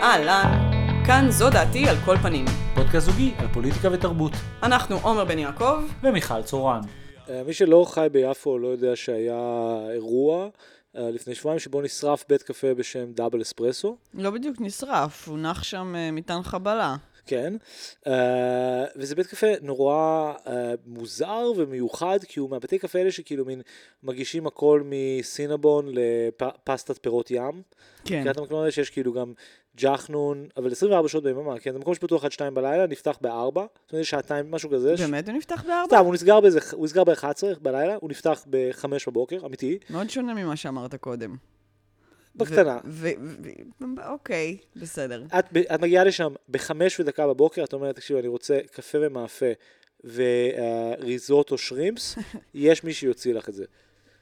אהלן, כאן זו דעתי על כל פנים. פודקאסט זוגי על פוליטיקה ותרבות. אנחנו עומר בן יעקב, ומיכל צורן. אה, מי שלא חי ביפו לא יודע שהיה אירוע אה, לפני שבועיים שבו נשרף בית קפה בשם דאבל אספרסו. לא בדיוק נשרף, הונח שם אה, מטען חבלה. כן, uh, וזה בית קפה נורא uh, מוזר ומיוחד, כי הוא מהבתי קפה האלה שכאילו מין מגישים הכל מסינבון לפסטת פירות ים. כן. קריית המקום הזה שיש כאילו גם ג'חנון, אבל 24 שעות ביממה, כן, זה מקום שפתוח עד 2 בלילה, נפתח ב-4, זאת אומרת שעתיים, משהו כזה. באמת הוא נפתח בארבע? סתם, הוא נסגר באיזה, הוא נסגר ב-11 בלילה, הוא נפתח ב-5 בבוקר, אמיתי, מאוד שונה ממה שאמרת קודם. בקטנה. אוקיי, בסדר. את, את מגיעה לשם בחמש ודקה בבוקר, את אומרת, תקשיב, אני רוצה קפה ומאפה וריזוטו שרימפס, יש מי שיוציא לך את זה.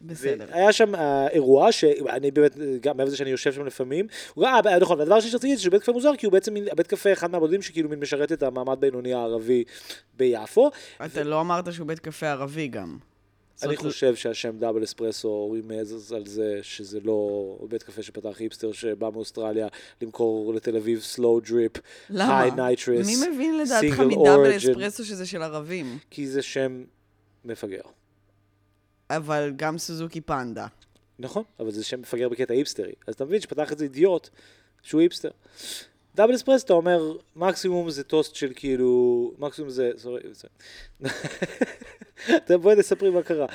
בסדר. היה שם אה, אירוע שאני באמת, גם מעבר לזה שאני יושב שם לפעמים, אה, נכון, והדבר השני שרציתי להגיד זה שהוא בית קפה מוזר, כי הוא בעצם הבית קפה אחד מהבודדים שכאילו מין משרת את המעמד בינוני הערבי ביפו. אתה לא אמרת שהוא בית קפה ערבי גם. אני זאת- חושב שהשם דאבל אספרסו רימז על זה שזה לא בית קפה שפתח היפסטר שבא מאוסטרליה למכור לתל אביב slow drip? haters, מי מבין לדעתך מדאבל. אספרסו שזה של ערבים? כי זה שם מפגר. אבל גם סוזוקי פנדה. נכון, אבל זה שם מפגר בקטע היפסטרי. אז אתה מבין שפתח את זה אידיוט שהוא היפסטר. דאבל אספרסו, אתה אומר, מקסימום זה טוסט של כאילו, מקסימום זה, sorry, זה. אתה בואי תספרי מה קרה.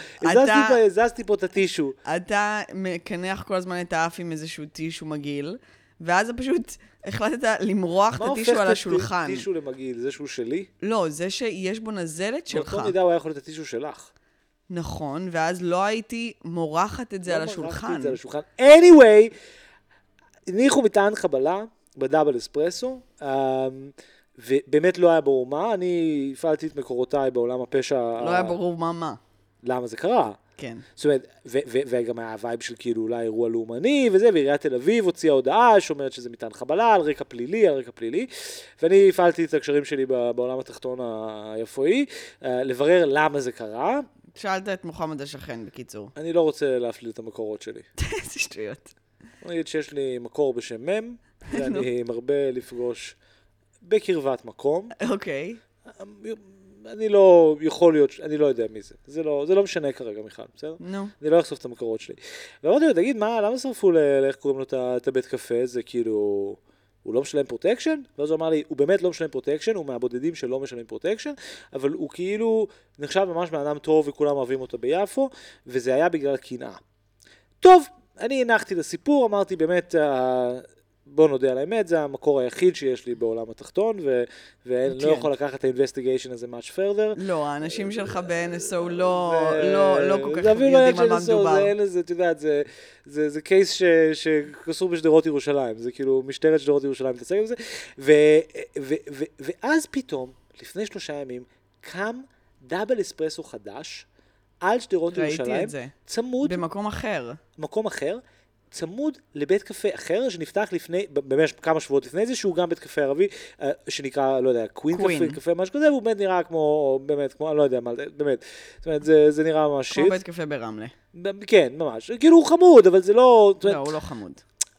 הזזתי פה- את הטישו. אתה מקנח כל הזמן את האף עם איזשהו טישו מגעיל, ואז פשוט החלטת למרוח את מה הופך הטישו על את השולחן. הטישו למגעיל? זה שהוא שלי? לא, זה שיש בו נזלת שלך. באותו מידה הוא היה יכול להיות הטישו שלך. נכון, ואז לא הייתי מורחת את זה על לא מרחתי השולחן. את זה על השולחן. anyway, הניחו מטען חבלה בדאבל אספרסו, אמ, ובאמת לא היה ברור מה, אני הפעלתי את מקורותיי בעולם הפשע. לא היה ברור מה מה. למה זה קרה. כן. זאת אומרת, וגם היה vibe של כאילו אולי אירוע לאומני וזה, ועיריית תל אביב הוציאה הודעה שאומרת שזה מטען חבלה על רקע פלילי, על רקע פלילי, ואני הפעלתי את הקשרים שלי בעולם התחתון היפואי, אה, לברר למה זה קרה. שאלת את מוחמד השכן, בקיצור. אני לא רוצה להפליל את המקורות שלי. איזה שטויות. בוא נגיד שיש לי מקור בשם מ', ואני מרבה לפגוש בקרבת מקום. אוקיי. אני לא יכול להיות, אני לא יודע מי זה. זה לא, זה לא משנה כרגע, מיכל, בסדר? נו. אני לא אחשוף את המקורות שלי. ואמרתי לו, תגיד, מה, למה שרפו ל... לאיך קוראים לו את הבית קפה? זה כאילו... הוא לא משלם פרוטקשן? ואז הוא אמר לי, הוא באמת לא משלם פרוטקשן, הוא מהבודדים שלא משלם פרוטקשן, אבל הוא כאילו נחשב ממש בן אדם טוב וכולם אוהבים אותו ביפו, וזה היה בגלל קנאה. טוב, אני הנחתי לסיפור, אמרתי באמת, אה, בוא נודה על האמת, זה המקור היחיד שיש לי בעולם התחתון, ואני כן. לא יכול לקחת את ה-investigation הזה much further. לא, האנשים שלך ב-NSO לא זה- לא- לא כל כך זה לא יודעים על מה NSO, מדובר. זה אין לזה, את יודעת, זה- זה זה קייס ש- שקשור בשדרות ירושלים, זה כאילו משטרת שדרות ירושלים מתעסק בזה, ו- ו- ו- ואז פתאום, לפני שלושה ימים, קם דאבל אספרסו חדש על שדרות ירושלים, זה. צמוד, במקום אחר. מקום אחר, צמוד לבית קפה אחר שנפתח לפני, במשך כמה שבועות לפני זה, שהוא גם בית קפה ערבי, אה, שנקרא, לא יודע, קווין קווין. קפה, קפה, משהו כזה, והוא באמת נראה כמו, באמת, כמו, אני לא יודע מה, באמת, זאת אומרת, זה, זה נראה ממש כמו שיט. בית קפה ברמלה. כן, ממש. כאילו הוא חמוד, אבל זה לא... זאת לא, אומרת, הוא לא חמוד.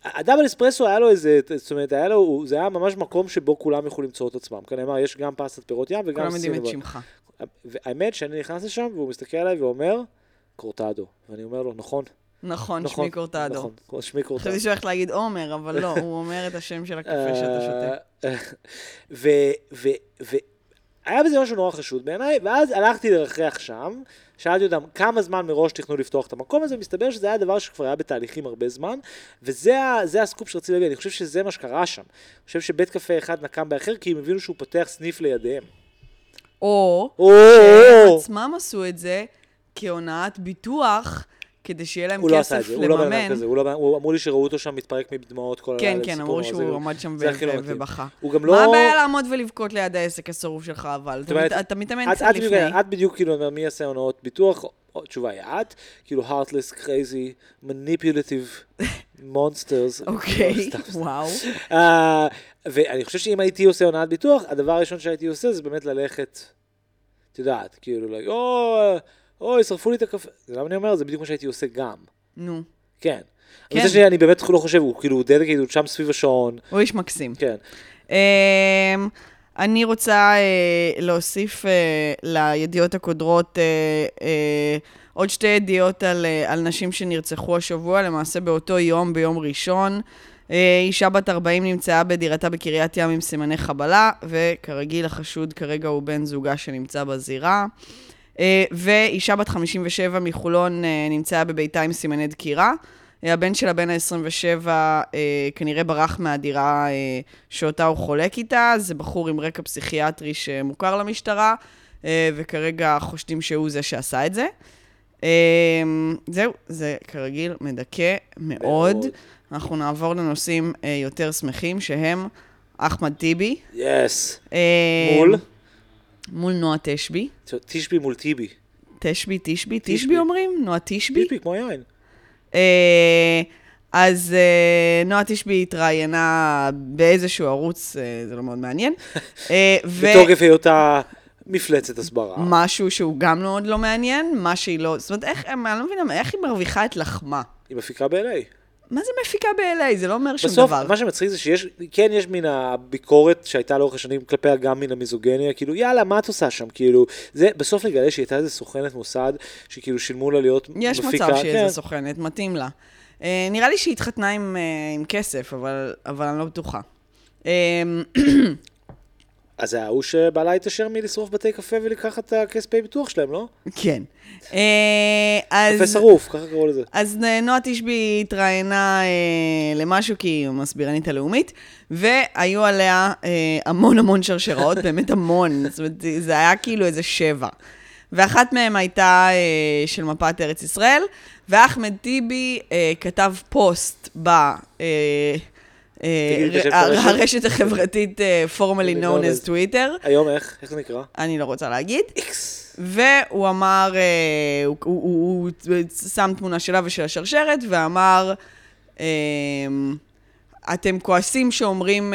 הדאבל אספרסו היה לו איזה, זאת אומרת, היה לו, זה היה ממש מקום שבו כולם יכלו למצוא את עצמם. כאן נאמר, יש גם פסטת פירות ים וגם כולם יודעים את. שמך. והאמת שאני נכנס לשם, והוא מסתכל עליי ואומר, קורטדו. ואני אומר לו, נכון, נכון, נכון. שמי קורטדו. נכון, שמי קורטדו. חשבתי שהוא הולך להגיד עומר, אבל לא, הוא אומר את השם של הקפה שאתה שותה. אה, ו- ו- ו- היה בזה משהו נורא חשוד בעיניי, ואז הלכתי לרחח שם, שאלתי אותם כמה זמן מראש תכנו לפתוח את המקום הזה, מסתבר שזה היה דבר שכבר היה בתהליכים הרבה זמן, וזה הסקופ שרציתי להגיד, אני חושב שזה מה שקרה שם. אני חושב שבית קפה אחד נקם באחר, כי הם הבינו שהוא פותח סניף לידיהם. או או, שהם עצמם עשו את זה כהונאת ביטוח, כדי שיהיה להם הוא לא עשה את כסף זה, הוא לא בן אדם לממן. כזה, הוא לא- הוא אמרו לי שראו אותו שם מתפרק מדמעות כל כן, הלילה, כן, סיפור אמרו שהוא עמד שם ו- ו-. ובכה. הוא גם לא... מה הבעיה לעמוד ולבכות ליד העסק השרוף שלך, אבל? אתה מתאמן קצת לפני. את בדיוק כאילו מי יעשה הונאות ביטוח, או, התשובה היא את, כאילו heartless, crazy, manipulative monsters. אוקיי, לא. וואו. אה, ואני חושב שאם הייתי עושה הונאת ביטוח, הדבר הראשון שהייתי עושה זה באמת ללכת, את יודעת, כאילו, like, אוי, אוי, שרפו לי את הקפה. למה אני אומר? זה בדיוק מה שהייתי עושה גם. נו. כן. כן. מצד שני, אני באמת לא חושב, הוא כאילו דדקייט, הוא שם סביב השעון. הוא איש מקסים. כן. אמ, אני רוצה אה, להוסיף אה, לידיעות הקודרות אה, אה, עוד שתי ידיעות על, אה, על נשים שנרצחו השבוע, למעשה באותו יום, ביום ראשון. אה, אישה בת 40 נמצאה בדירתה בקריית ים עם סימני חבלה, וכרגיל החשוד כרגע הוא בן זוגה שנמצא בזירה. אה, ואישה בת 57 מחולון אה, נמצאה בביתה עם סימני דקירה. אה, הבן שלה, בן ה-27, אה, כנראה ברח מהדירה אה, שאותה הוא חולק איתה. זה בחור עם רקע פסיכיאטרי שמוכר למשטרה, אה, וכרגע חושדים שהוא זה שעשה את זה. אה, זהו, זה כרגיל מדכא מאוד. מאוד. אנחנו נעבור לנושאים אה, יותר שמחים, שהם אחמד טיבי. יס. אה, מול? מול נועה תשבי. תשבי מול טיבי. תשבי, תשבי, תשבי. תשבי אומרים? נועה תשבי? טיבי כמו יין. אה, אז אה, נועה תשבי התראיינה באיזשהו ערוץ, אה, זה לא מאוד מעניין. בתוקף היותה מפלצת הסברה. משהו שהוא גם מאוד לא מעניין, מה שהיא לא... זאת אומרת, איך, אני לא מבינה, איך היא מרוויחה את לחמה? היא מפיקה ב-LA. מה זה מפיקה ב-LA? זה לא אומר שום בסוף, דבר. מה שמצחיק זה שיש, כן יש מן הביקורת שהייתה לאורך השנים כלפיה גם מן המיזוגניה, כאילו יאללה, מה את עושה שם? כאילו, זה, בסוף נגלה שהיא הייתה איזה סוכנת מוסד, שכאילו שילמו לה להיות יש מפיקה. מצב שהיא כן. איזה סוכנת, מתאים לה. אה, נראה לי שהיא התחתנה עם, אה, עם כסף, אבל, אבל אני לא בטוחה. אז זה ההוא שבעלה התעשר מלשרוף בתי קפה ולקחת את הכספי ביטוח שלהם, לא? כן. אה. קפה שרוף, ככה קראו לזה. אז נועה תשבי התראיינה אה, למשהו, כי היא מסבירנית הלאומית, והיו עליה אה, המון המון שרשראות, באמת המון, זאת אומרת, זה היה כאילו איזה שבע. ואחת מהן הייתה אה, של מפת ארץ ישראל, ואחמד טיבי אה, כתב פוסט ב... אה, אה, הרשת. החברתית אה, formerly known known as טוויטר, היום איך? איך זה נקרא? אני לא רוצה להגיד. איקס. והוא אמר, אה, הוא, שם תמונה שלה ושל השרשרת, ואמר, אה, אתם כועסים שאומרים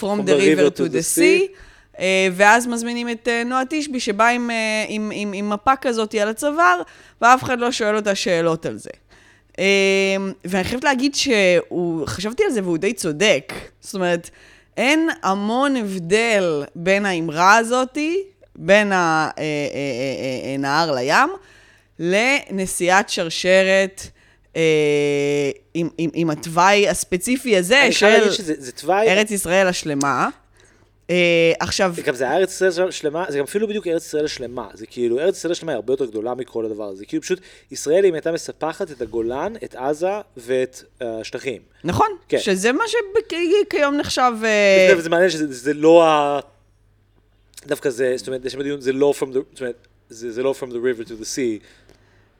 From the river to the sea, ואז מזמינים את נועה תשבי, שבאה עם, אה, עם, עם, עם מפה כזאת על הצוואר, ואף אחד לא שואל אותה שאלות על זה. אה, ואני חייבת להגיד שהוא, חשבתי על זה והוא די צודק. זאת אומרת, אין המון הבדל בין האמרה הזאתי, בין ה- אה, אה, אה, לים, לנסיעת שרשרת עם, עם, עם התוואי הספציפי הזה של שזה זה תוואי, ארץ ישראל השלמה. אה, עכשיו, גם זה ארץ ישראל שלמה, זה גם אפילו בדיוק ארץ ישראל השלמה, זה כאילו, ארץ ישראל השלמה היא הרבה יותר גדולה מכל הדבר הזה, זה כאילו פשוט, ישראל אם הייתה מספחת את הגולן, את עזה ואת אה, השטחים. נכון, כן. שזה מה שכיום נחשב... אה, וזה מעניין שזה זה לא ה... דווקא זה, זאת אומרת, יש בדיון, זה לא from the, זאת אומרת, זה זה לא from the river to the sea.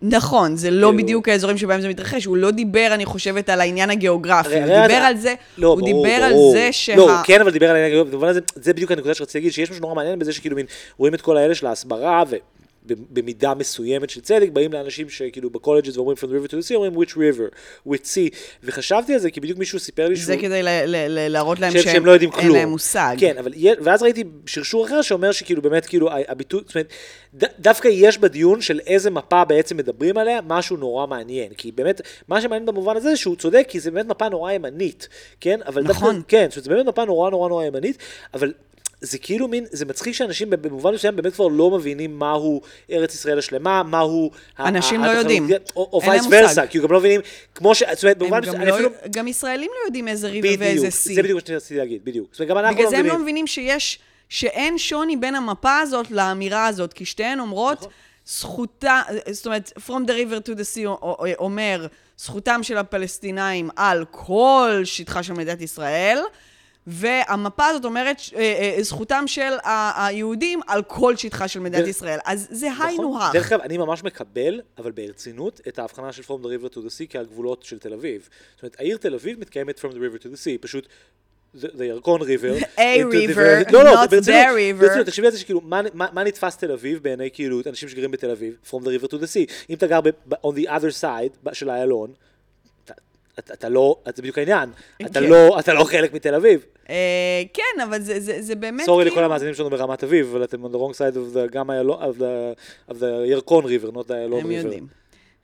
נכון, זה לא כאילו- בדיוק האזורים שבהם זה מתרחש. הוא לא דיבר, אני חושבת, על העניין הגיאוגרפי. הרי- הוא הרי דיבר על זה, לא, הוא ברור, דיבר על ברור. זה שה... לא, כן, אבל דיבר על העניין הגאוגרפי, במובן הזה, זה בדיוק הנקודה שרציתי להגיד, שיש משהו נורא מעניין בזה שכאילו מין, רואים את כל האלה של ההסברה, ובמידה מסוימת של צדק, באים לאנשים שכאילו ב colleges ואומרים from the river to the sea, אומרים which river, which sea, וחשבתי על זה, כי בדיוק מישהו סיפר לי שהוא... זה כדי להראות להם שהם, שהם לא יודעים אין כלום. להם מושג. כן, אבל ואז ראיתי שרשור אחר שאומר שכאילו באמת כאילו הביטוי, זאת אומרת, דווקא יש בדיון של איזה מפה בעצם מדברים עליה, משהו נורא מעניין. כי באמת, מה שמעניין במובן הזה שהוא צודק, כי זה באמת מפה נורא ימנית, כן? אבל נכון. דווקא, כן, זאת אומרת, זה באמת מפה נורא נורא נורא ימנית, אבל... זה כאילו מין, זה מצחיק שאנשים במובן מסוים באמת כבר לא מבינים מהו ארץ ישראל השלמה, מהו... אנשים ה- לא יודעים. או, וייס. ורסה, כי הם גם לא מבינים, כמו ש... זאת אומרת, במובן גם, מסוים, אני לא, אפילו... גם ישראלים לא יודעים איזה ריבר ואיזה סי. זה בדיוק מה שרציתי להגיד, בדיוק. זאת אומרת, גם אנחנו בגלל לא זה הם מבינים. לא מבינים שיש, שאין שוני בין המפה הזאת לאמירה הזאת, כי שתיהן אומרות, נכון. זכותה, זאת אומרת, From the river to the sea אומר, זכותם של הפלסטינאים על כל שטחה של מדינת ישראל, והמפה הזאת אומרת, אה, אה, זכותם של היהודים על כל שטחה של מדינת ישראל. אז זה נכון. היינו הך. דרך אגב, אני ממש מקבל, אבל ברצינות, את ההבחנה של From the River to the Sea כהגבולות של תל אביב. זאת אומרת, העיר תל אביב מתקיימת From the River to the Sea, פשוט... זה ירקון ריבר. A river, לא, לא, not the river. ברצינות, תחשבי על זה שכאילו, מה- נתפס תל אביב בעיני כאילו אנשים שגרים בתל אביב? From the river to the sea. אם אתה גר on the other side של איילון, אתה- אתה לא, זה בדיוק העניין. אתה כן. לא- אתה לא חלק מתל אביב. אה, כן, אבל זה- זה זה באמת סורי כאילו- לכל המאזינים שלנו ברמת אביב, אבל אתם on the wrong side of the, גם איילון, of the, of the ירקון river, not the איילון river. הם יודעים.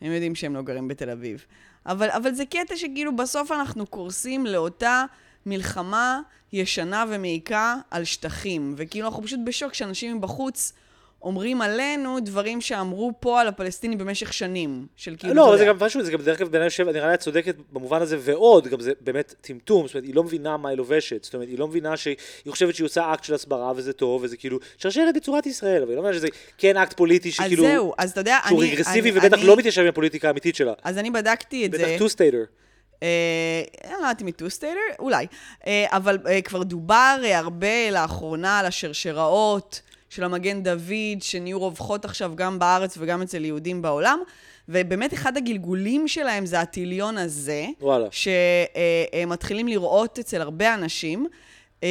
הם יודעים שהם לא גרים בתל אביב. אבל, אבל זה קטע שכאילו בסוף אנחנו קורסים לאותה מלחמה ישנה ומעיקה על שטחים. וכאילו אנחנו פשוט בשוק שאנשים מבחוץ אומרים עלינו דברים שאמרו פה על הפלסטינים במשך שנים. של כאילו, לא, זה. גם משהו, זה גם דרך אגב, בעיניי יושב, נראה לי את צודקת במובן הזה, ועוד, גם זה באמת טמטום, זאת אומרת, היא לא מבינה מה היא לובשת, זאת אומרת, היא לא מבינה שהיא היא חושבת שהיא עושה אקט של הסברה, וזה טוב, וזה כאילו, שרשרת בצורת ישראל, אבל היא לא מבינה שזה כן אקט פוליטי אז שכאילו, זהו, אז אתה יודע, שהוא אני... רגרסיבי אני- ובטח אני- לא מתיישב עם הפוליטיקה האמיתית שלה. אז אני בדקתי את בטח זה. two-stater. אה, אני לא יודעת אם היא two-stater, אולי. אה, אבל אה, כבר דובר הרבה לאחרונה על השרשראות של המגן דוד, שנהיו רווחות עכשיו גם בארץ וגם אצל יהודים בעולם, ובאמת אחד הגלגולים שלהם זה התליון הזה, וואלה. שמתחילים לראות אצל הרבה אנשים, אה,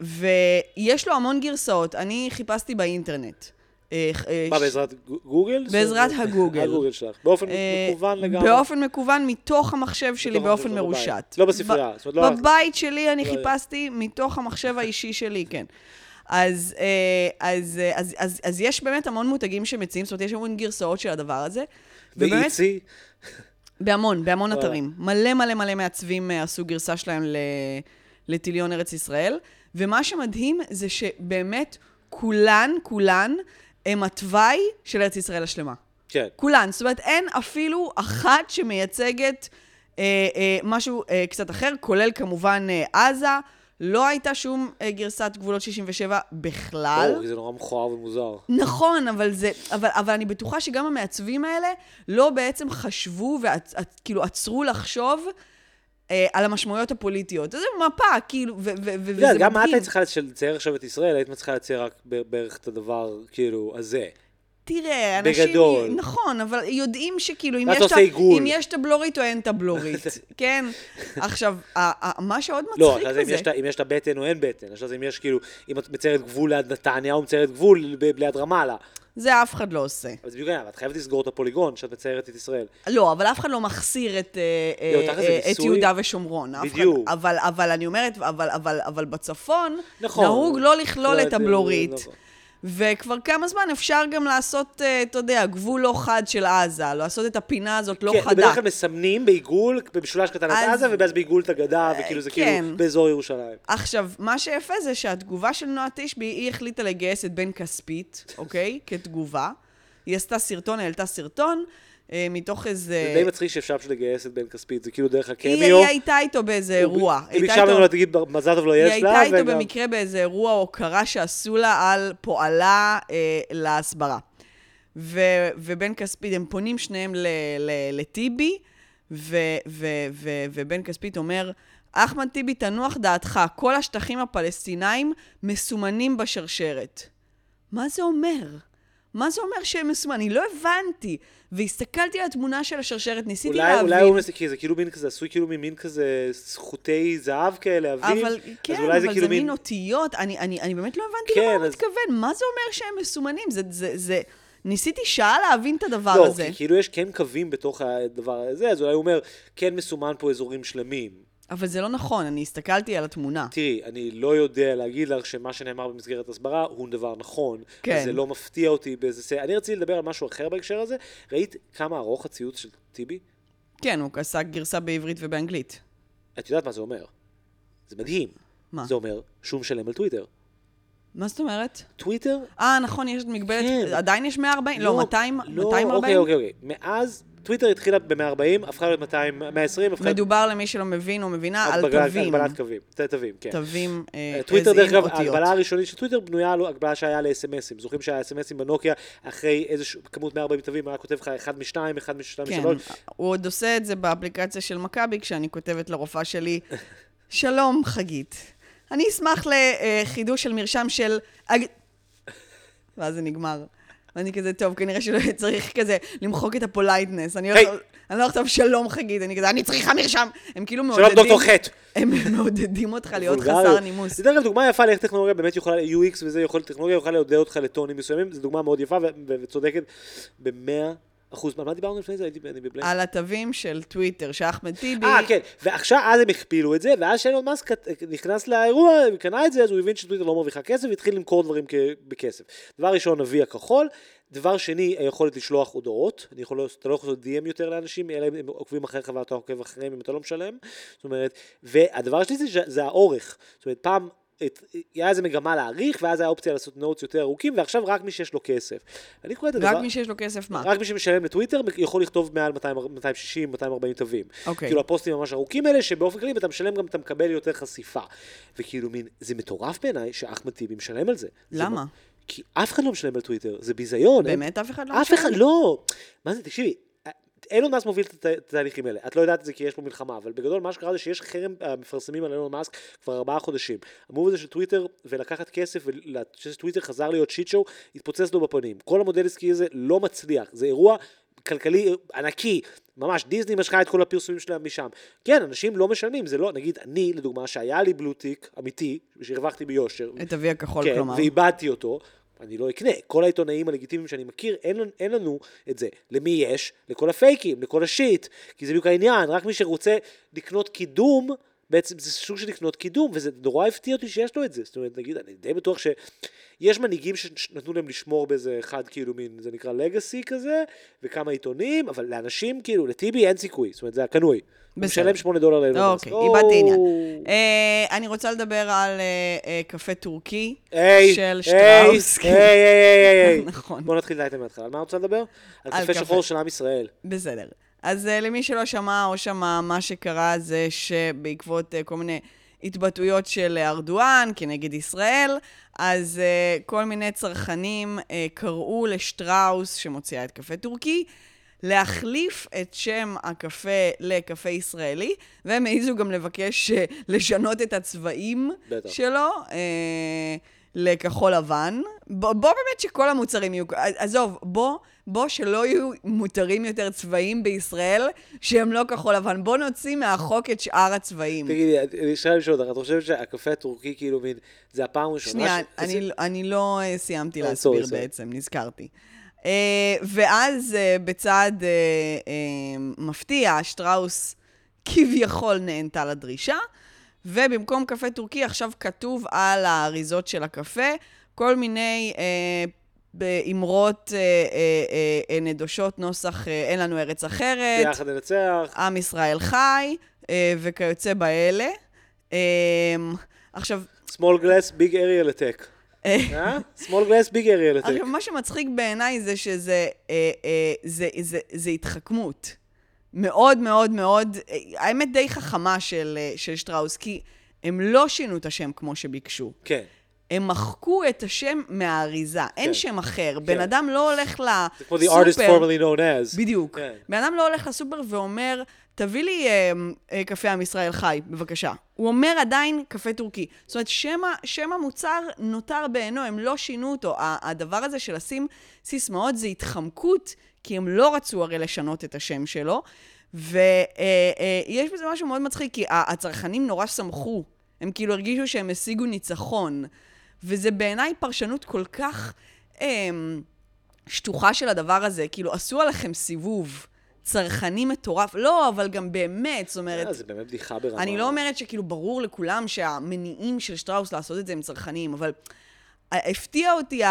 ויש לו המון גרסאות. אני חיפשתי באינטרנט. אה, אה, מה, בעזרת גו- גוגל? בעזרת הגוגל. הגוגל שלך. באופן מקוון לגמרי. באופן מקוון מתוך המחשב שלי באופן. מרושת. לא בספרייה, לא- בבית שלי אני לא- חיפשתי מתוך המחשב האישי שלי, כן. אז, אה, אז, אה, אז, אז, אז יש באמת המון מותגים שמציעים, זאת אומרת, יש המון גרסאות של הדבר הזה. ובאמת, בהמון, בהמון וואלה. אתרים. מלא מלא מלא מעצבים אה, עשו גרסה שלהם ל- לטיליון ארץ ישראל. ומה שמדהים זה שבאמת כולן, כולן, הם התוואי של ארץ ישראל השלמה. כן. כולן. זאת אומרת, אין אפילו אחת שמייצגת אה, אה, משהו אה, קצת אחר, כולל כמובן אה, עזה. לא הייתה שום אה, גרסת גבולות 67 בכלל. כי זה נורא מכוער ומוזר. נכון, אבל זה, אבל, אבל אני בטוחה שגם המעצבים האלה לא בעצם חשבו וכאילו עצרו לחשוב אה, על המשמעויות הפוליטיות. זה מפה, כאילו, וזה יודעת, גם את מדהים. היית צריכה לצייר עכשיו את ישראל, היית צריכה לצייר רק בערך את הדבר, כאילו, הזה. תראה, אנשים... בגדול. נכון, אבל יודעים שכאילו, אם יש, ת-. אם יש טבלורית או אין טבלורית, כן? עכשיו, מה שעוד לא, מצחיק אז אם בזה... יש את ה- אם יש את הבטן או אין בטן, עכשיו אם יש כאילו, אם את מציירת גבול ליד נתניה או מציירת גבול ליד רמאללה, זה אף אחד לא עושה. אז בדיוק העניין, את חייבת לסגור את הפוליגון כשאת מציירת את ישראל. לא, אבל אף אחד לא מחסיר את, אה, לא, אה, זה אה, את. יהודה ושומרון. אף אחד- בדיוק. אבל, אבל אני אומרת, אבל, אבל, אבל בצפון, נכון. נהוג לא לכלול לא, את זה- הבלורית. נכון. וכבר כמה זמן אפשר גם לעשות, אה, אתה יודע, גבול לא חד של עזה, לעשות את הפינה הזאת לא כן, חדה. בדרך כלל מסמנים בעיגול, במשולש קטן את אז- עזה, ואז בעיגול את הגדה, וכאילו זה כן. כאילו באזור ירושלים. עכשיו, מה שיפה זה שהתגובה של נועה תשבי, היא החליטה לגייס את בן כספית, אוקיי? כתגובה. היא עשתה סרטון, העלתה סרטון, אה, מתוך איזה... זה די מצחיק שאפשר פשוט לגייס את בן כספית, זה כאילו דרך היא, הקמיו. היא הייתה איתו באיזה אירוע. היא ביקשה איתו- ממנו להגיד מזל טוב לא היא יש לה, הייתה איתו במקרה באיזה אירוע הוקרה שעשו לה על פועלה אה, להסברה. ובן כספית, הם פונים שניהם לטיבי, ובן כספית אומר, אחמד טיבי, תנוח דעתך, כל השטחים הפלסטינאים מסומנים בשרשרת. מה זה אומר? מה זה אומר שהם מסומנים? אני לא הבנתי. והסתכלתי על התמונה של השרשרת, ניסיתי אולי, להבין. אולי הוא מס... כי זה כאילו מין כזה, עשוי כאילו ממין כזה חוטי זהב כאלה, עבים. אבל כן, אבל זה כאילו מין... מין אותיות, אני, אני, אני באמת לא הבנתי כן, למה הוא אז- מתכוון, מה זה אומר שהם מסומנים? זה, זה, זה... ניסיתי שעה להבין את הדבר לא, הזה, כי כאילו יש כן קווים בתוך הדבר הזה, אז אולי הוא אומר, כן מסומן פה אזורים שלמים. אבל זה לא נכון, אני הסתכלתי על התמונה. תראי, אני לא יודע להגיד לך שמה שנאמר במסגרת הסברה הוא דבר נכון. כן. זה לא מפתיע אותי באיזה... ס- אני רציתי לדבר על משהו אחר בהקשר הזה. ראית כמה ארוך הציוץ של טיבי? כן, הוא עשה גרסה בעברית ובאנגלית. את יודעת מה זה אומר. זה מדהים. מה? זה אומר שהוא משלם על טוויטר. מה זאת אומרת? טוויטר אה, נכון, יש את מגבלת, כן. עדיין יש 140? לא, 200? לא, 240? אוקיי, אוקיי, אוקיי. מאז, טוויטר התחילה ב-140, הפכה להיות 200, 120, הפכה. מדובר למי שלא מבין או מבינה על תווים. הגבלת קווים, תווים, כן. תווים, אה, טוויטר, as דרך אגב. ההגבלה הראשונית של טוויטר בנויה על הגבלה שהיה ל-SMSים. זוכרים SMSים בנוקיה, אחרי איזושהי כמות 140 תווים, היה כותב לך אחד משניים, אחד משתיים, כן, משלוש. הוא עוד עושה את זה באפליקציה של מכבי, כשאני כותבת לרופאה שלי, שלום, חגית. אני אשמח לחידוש של מרשם של... אג-" ואז זה נגמר. ואני כזה, טוב, כנראה שלא צריך כזה למחוק את ה politeness. אני לא אני לא אכתוב שלום, חגית, אני כזה, אני צריכה מרשם. הם כאילו שלום מעודדים... דוקטור חטא. הם מעודדים אותך להיות. חסר נימוס. זה דרך אגב דוגמה יפה לאיך טכנולוגיה באמת יכולה, UX וזה יכול, טכנולוגיה יכולה לעודד אותך לטונים מסוימים, זו דוגמה מאוד יפה וצודקת במאה אחוז, על מה דיברנו לפני זה? הייתי ב blank. על התווים של טוויטר, שאחמד טיבי... אה, כן, ועכשיו, אז הם הכפילו את זה, ואז שאילון מאסק נכנס לאירוע, קנה את זה, אז הוא הבין שטוויטר לא מרוויחה כסף, והתחיל למכור דברים בכסף. דבר ראשון, אבי הכחול. דבר שני, היכולת לשלוח הודעות. אני יכול, אתה לא יכול לעשות DM יותר לאנשים, אלא אם הם עוקבים אחריך ואתה עוקב אחריהם אם אתה לא משלם. זאת אומרת, והדבר השני זה, זה האורך. זאת אומרת, פעם... את, היה איזה מגמה להאריך, ואז היה אופציה לעשות נוטס יותר ארוכים, ועכשיו רק מי שיש לו כסף. אני קורא את הדבר... רק מי שיש לו כסף מה? רק מי שמשלם לטוויטר יכול לכתוב מעל 200, 260, 240 תווים. אוקיי. כאילו הפוסטים ממש ארוכים האלה, שבאופן כללי אם אתה משלם גם אתה מקבל יותר חשיפה. וכאילו מין, זה מטורף בעיניי שאחמד טיבי משלם על זה. זה למה? מה- כי אף אחד לא משלם על טוויטר, זה ביזיון. אין- באמת אף אחד לא אף אחד לא. מה זה, תקשיבי. אילון מאסק מוביל את הת- את התהליכים האלה. את לא יודעת את זה כי יש פה מלחמה, אבל בגדול מה שקרה זה שיש חרם אה, מפרסמים על אילון מאסק כבר ארבעה חודשים. המוב הזה של טוויטר ולקחת כסף ושטוויטר חזר להיות שיט שואו, התפוצץ לו בפנים. כל המודל עסקי הזה לא מצליח. זה אירוע כלכלי ענקי. ממש, דיסני משכה את כל הפרסומים שלהם משם. כן, אנשים לא משלמים, זה לא, נגיד, אני, לדוגמה, שהיה לי בלוטיק אמיתי, שהרווחתי ביושר, את אבי הכחול, כן, כלומר. ואיבדתי אותו, אני לא אקנה. כל העיתונאים הלגיטימיים שאני מכיר, אין, אין לנו את זה. למי יש? לכל הפייקים, לכל השיט. כי זה בדיוק העניין, רק מי שרוצה לקנות קידום, בעצם זה סוג של לקנות קידום, וזה נורא הפתיע אותי שיש לו את זה. זאת אומרת, נגיד, אני די בטוח שיש מנהיגים שנתנו להם לשמור באיזה אחד, כאילו, מין, זה נקרא לגאסי כזה, וכמה עיתונים, אבל לאנשים, כאילו, לטיבי אין סיכוי, זאת אומרת, זה הקנוי. בסדר. משלם 8 דולר לאילון מאסק. אוקיי, איבדתי עניין. אה, אני רוצה לדבר על אה, אה, קפה טורקי של שטראוס. היי, היי, היי, היי. נכון. בוא נתחיל את מההתחלה. על מה רוצה לדבר? על קפה. שחור של עם ישראל. בסדר. אז uh, למי שלא שמע או שמע, מה שקרה זה שבעקבות uh, כל מיני התבטאויות של אה, ארדואן כנגד ישראל, אז uh, כל מיני צרכנים קראו לשטראוס, שמוציאה את קפה טורקי, להחליף את שם הקפה לקפה ישראלי, והם העזו גם לבקש לשנות את הצבעים בטח. שלו. Uh, לכחול לבן. בוא, בוא באמת שכל המוצרים יהיו... עזוב, בוא, בוא שלא יהיו מותרים יותר צבעים בישראל שהם לא כחול לבן. בוא נוציא מהחוק את שאר הצבעים. תגידי, אני אשאל לשאול אותך, את חושבת שהקפה הטורקי, כאילו, מין, זה הפעם הראשונה שנייה, ש- אני, זה- אני לא אה, סיימתי אה, להסביר סורי. בעצם, נזכרתי. Uh, ואז uh, בצעד uh, uh, מפתיע, שטראוס כביכול נענתה לדרישה, ובמקום קפה טורקי עכשיו כתוב על האריזות של הקפה כל מיני uh, באמרות uh, uh, uh, נדושות, נוסח uh, אין לנו ארץ אחרת, ביחד ננצח. עם ישראל חי, uh, וכיוצא באלה. Uh, עכשיו, small glass, big area attack. אה, אה? small glass, big area attack. עכשיו, מה שמצחיק בעיניי זה שזה אה, אה, זה, זה, זה התחכמות. מאוד מאוד מאוד, אה, האמת די חכמה של, אה, של שטראוס, כי הם לא שינו את השם כמו שביקשו. כן. הם מחקו את השם מהאריזה, אין כן. שם אחר. בן אדם לא הולך זה כמו the artist לסופר, formerly known as. בדיוק. כן. בן אדם לא הולך לסופר ואומר, תביא לי אה, אה, קפה עם ישראל חי, בבקשה. הוא אומר עדיין קפה טורקי. זאת אומרת, שם, שם המוצר נותר בעינו, הם לא שינו אותו. הדבר הזה של לשים סיסמאות זה התחמקות, כי הם לא רצו הרי לשנות את השם שלו. ויש בזה משהו מאוד מצחיק, כי הצרכנים נורא שמחו. הם כאילו הרגישו שהם השיגו ניצחון. וזה בעיניי פרשנות כל כך... אה, שטוחה של הדבר הזה, כאילו, עשו עליכם סיבוב צרכני מטורף. לא, אבל גם באמת, זאת אומרת, אה, זה באמת בדיחה ברמה. אני לא אומרת שכאילו ברור לכולם שהמניעים של שטראוס לעשות את זה הם צרכניים, אבל הפתיע אותי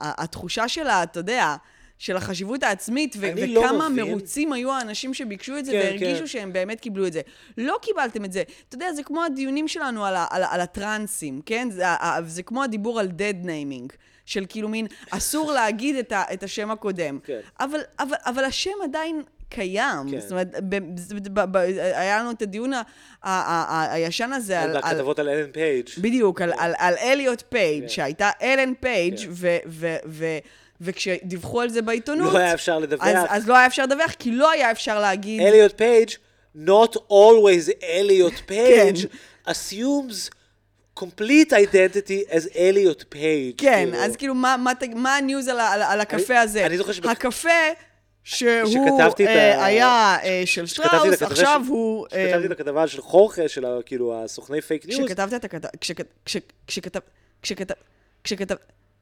התחושה של ה... אתה יודע, של החשיבות העצמית, ו- לא וכמה מבין. מרוצים היו האנשים שביקשו את זה כן, והרגישו כן. שהם באמת קיבלו את זה. לא קיבלתם את זה. אתה יודע, זה כמו הדיונים שלנו על, ה- על, על הטרנסים, כן? זה, זה כמו הדיבור על dead naming. של כאילו מין, אסור להגיד את, ה, את השם הקודם. כן. אבל, אבל, אבל השם עדיין קיים. כן. זאת אומרת, ב, ב, ב, ב, היה לנו את הדיון ה, ה, ה, ה, הישן הזה על... בכתבות על אלן פייג'. בדיוק, על, על, על אליוט פייג', כן. שהייתה אלן פייג', כן. ו, ו, ו, וכשדיווחו על זה בעיתונות, לא היה אפשר לדווח. אז, אז לא היה אפשר לדווח, כי לא היה אפשר להגיד... אליוט פייג', not always אליוט פייג', כן. assumes complete identity as אליוט פייג'. כן, כאילו. אז כאילו, מה, מה, מה ה news על, על, על הקפה אני- הזה? אני זוכר שבק- הקפה שהוא אה, היה אה, של שטראוס, הכתבה עכשיו של- הוא... אה, כשכתבתי את הכתבה של חורכה, של כאילו הסוכני fake news, כשכתבת את הכתב... כשכת- כש- כשכתב... כשכתב... כשכתב...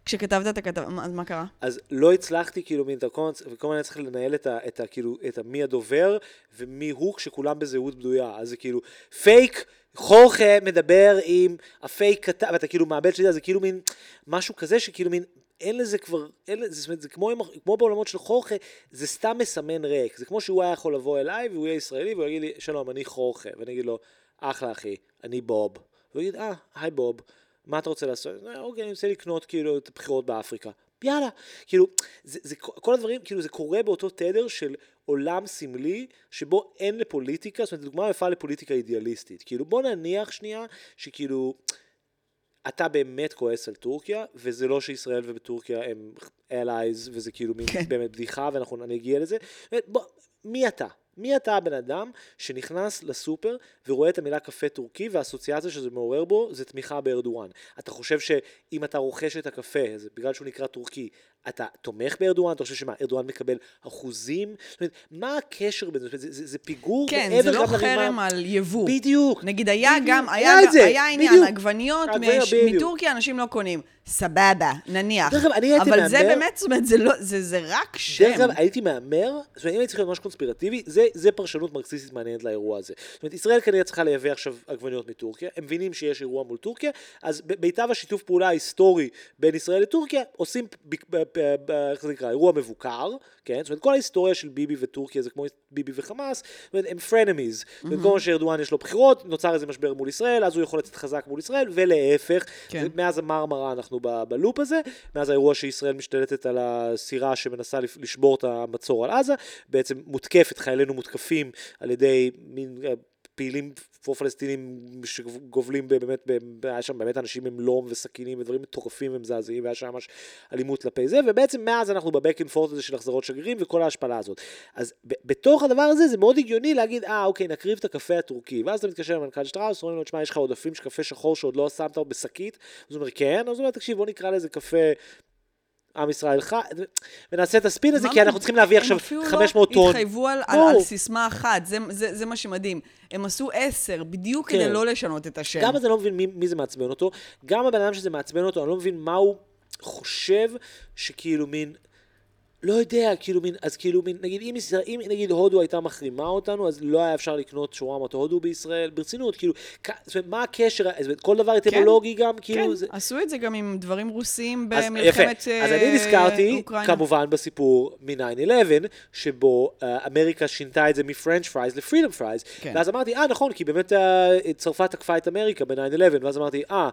כשכתבת את הכתבה, אז מה קרה? אז לא הצלחתי כאילו מין את הקונץ, וכל הזמן צריך לנהל את ה... את ה כאילו, את ה- מי הדובר ומי הוא, כשכולם בזהות בדויה. אז זה כאילו, פייק, חורכה מדבר עם הפייק כתב, ואתה כאילו מאבד שליטה, זה כאילו מין משהו כזה שכאילו מין... אין לזה כבר, אין לזה, זאת אומרת, זה כמו, כמו בעולמות של חורכה, זה סתם מסמן ריק. זה כמו שהוא היה יכול לבוא אליי, והוא יהיה ישראלי, והוא יגיד לי, שלום, אני חורכה. ואני אגיד לו, אחלה אחי, אני בוב. והוא יגיד, אה, היי בוב, מה אתה רוצה לעשות? "אה, אוקיי, אני רוצה לקנות כאילו את הבחירות באפריקה. יאללה. כאילו, זה, זה, כל הדברים, כאילו, זה קורה באותו תדר של עולם סמלי, שבו אין לפוליטיקה, זאת אומרת, דוגמה יפה לפוליטיקה אידיאליסטית. כאילו, בוא נניח שנייה, שכאילו, אתה באמת כועס על טורקיה, וזה לא שישראל וטורקיה הם allies, וזה כאילו מין כן. באמת בדיחה, ואנחנו נגיע לזה. בוא, מי אתה? מי אתה הבן אדם שנכנס לסופר ורואה את המילה קפה טורקי והאסוציאציה שזה מעורר בו זה תמיכה בארדואן. אתה חושב שאם אתה רוכש את הקפה, זה בגלל שהוא נקרא טורקי, אתה תומך בארדואן? אתה חושב שמה, ארדואן מקבל אחוזים? זאת אומרת, מה הקשר בין זה? זה, זה, זה פיגור כן, מעבר זה לא חרם על יבוא. בדיוק. נגיד היה בדיוק. גם, היה היה, זה, היה עניין, בדיוק. עגבניות מש-. מטורקיה אנשים לא קונים. סבבה, נניח. דרך אגב, אני הייתי אבל זה מהמר- באמת, זאת אומרת, זה לא, זה זה רק שם. דרך אגב, הייתי מהמר, זאת אומרת, אם הייתי צריך להיות משהו קונספירטיבי, זה, זה פרשנות מרקסיסטית מעניינת לאירוע הזה. זאת אומרת, ישראל כנראה צריכה לייבא עכשיו עגבניות מטורקיה, הם מבינים שיש אירוע מול טורקיה, אז ב- מיטב השיתוף פעולה ההיסטורי בין ישראל לטורקיה, עושים, איך זה נקרא, אירוע מבוקר, כן? זאת אומרת, כל ההיסטוריה של ביבי וטורקיה זה כמו ביבי וחמאס, זאת אומרת, הם frenemies. זאת אומרת, כל מה שארדואן יש לו בחירות, נוצר איזה משבר מול ישראל, אז הוא יכול לצאת חזק מול ישראל, ולהפך. כן. מאז המרמרה אנחנו ב- בלופ הזה, מאז האירוע שישראל משתלטת על הסירה שמנסה לשבור את המצור על עזה, בעצם מותקפת, חיילינו מותקפים על ידי מין פעילים פרו-פלסטינים שגובלים באמת, היה שם באמת אנשים עם לום וסכינים ודברים מטורפים ומזעזעים, והיה שם ממש אלימות כלפי זה, ובעצם מאז אנחנו ב back and forth הזה של החזרות שגרירים וכל ההשפלה הזאת. אז בתוך הדבר הזה זה מאוד הגיוני להגיד, אה אוקיי, נקריב את הקפה הטורקי, ואז אתה מתקשר למנכ"ל שטראוס, אומרים לו, תשמע, יש לך עודפים של קפה שחור שעוד לא שמת בשקית, אז הוא אומר, כן, אז הוא אומר, תקשיב, בוא נקרא לזה קפה עם ישראל חי, ונעשה את הספין הזה, כי אנחנו צריכים להביא עכשיו 500 הם טון. אפילו לא התחייבו על, על. על סיסמה אחת, זה, זה, זה מה שמדהים. הם עשו עשר, בדיוק כן. כדי לא לשנות את השם. גם אז אני לא מבין מי, מי זה מעצבן אותו, גם הבן אדם שזה מעצבן אותו, אני לא מבין מה הוא חושב שכאילו מין, לא יודע, כאילו מין, אז כאילו מין, נגיד אם, ישראל- אם נגיד הודו הייתה מחרימה אותנו, אז לא היה אפשר לקנות שווארמת הודו בישראל, ברצינות, כאילו, כ- זאת אומרת, מה הקשר, זאת אומרת, כל דבר אטימולוגי גם, כאילו, כן, זה... עשו את זה גם עם דברים רוסיים אז במלחמת יפה. אז אני אה, נזכרתי, אוקראינה. כמובן, בסיפור מ-9-11, שבו אה, אמריקה שינתה את זה מ French fries ל Freedom fries, כן. ואז אמרתי, אה, נכון, כי באמת אה, צרפת תקפה את אמריקה ב-9-11, ואז אמרתי, אה,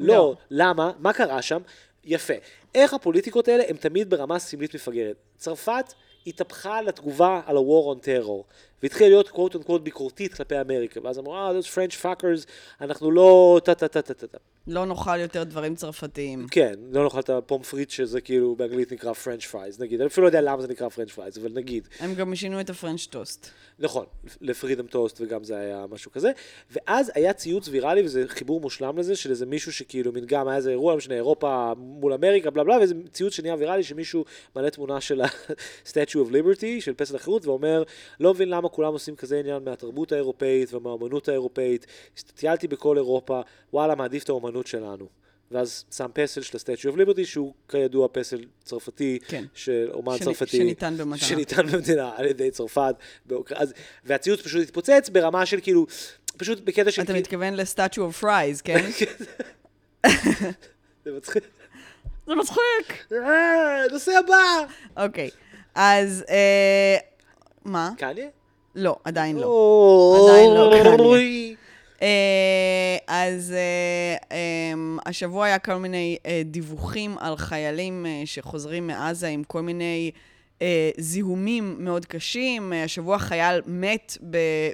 לא, לא. למה? מה קרה שם? יפה. איך הפוליטיקות האלה הן תמיד ברמה סמלית מפגרת. צרפת התהפכה לתגובה על ה-war on terror, והתחילה להיות quote unquote ביקורתית כלפי אמריקה, ואז אמרו, אה, those French fuckers, אנחנו לא טה טה טה טה טה טה. לא נאכל יותר דברים צרפתיים. כן, לא נאכל את ה pommes frites שזה כאילו באנגלית נקרא French fries, נגיד, אני אפילו לא יודע למה זה נקרא French fries, אבל נגיד, הם גם שינו את ה French toast. נכון, ל Freedom toast וגם זה היה משהו כזה, ואז היה ציוץ ויראלי וזה חיבור מושלם לזה, של איזה מישהו שכאילו מין גם היה איזה אירוע, לא משנה, אירופה מול אמריקה, בלה בלה, ואיזה ציוץ שנהיה ויראלי שמישהו מעלה תמונה של ה-Statue of Liberty, של פסל החירות, ואומר, לא מבין למה כולם עושים כזה עניין מהתרבות האירופאית ומהאומנות האירופאית, טיילתי בכל אירופה, וואלה, מעדיף את האומנות שלנו. ואז שם פסל של ה-Statue of Liberty, שהוא כידוע פסל צרפתי, כן. של אומן שנ- צרפתי. שניתן במתנה. שניתן במתנה על ידי צרפת. באוקר... אז, והציוץ פשוט התפוצץ ברמה של כאילו, פשוט בקטע של... אתה כאילו- מתכוון ל Statue of fries, כן? זה מצחיק. זה מצחיק. אה, נושא הבא! אוקיי, אז... אה, מה? קניה? לא, עדיין לא. עדיין לא. אוי. אה, אז אה, אה, השבוע היה כל מיני אה, דיווחים על חיילים שחוזרים מעזה עם כל מיני זיהומים מאוד קשים. השבוע חייל מת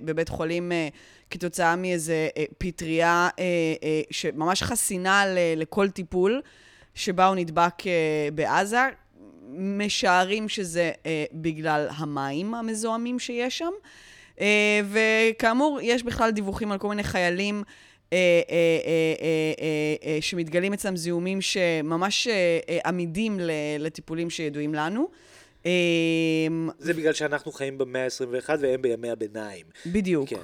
בבית חולים אה, כתוצאה מאיזה פטריה שממש חסינה לכל טיפול, שבה הוא נדבק בעזה. משערים שזה אה, בגלל המים המזוהמים שיש שם. אה, וכאמור, יש בכלל דיווחים על כל מיני חיילים אה, אה, אה, אה, אה, אה, שמתגלים אצלם זיהומים שממש אה, אה, עמידים ל- לטיפולים שידועים לנו. אה, זה בגלל שאנחנו חיים במאה ה-21 והם בימי הביניים. בדיוק. כן.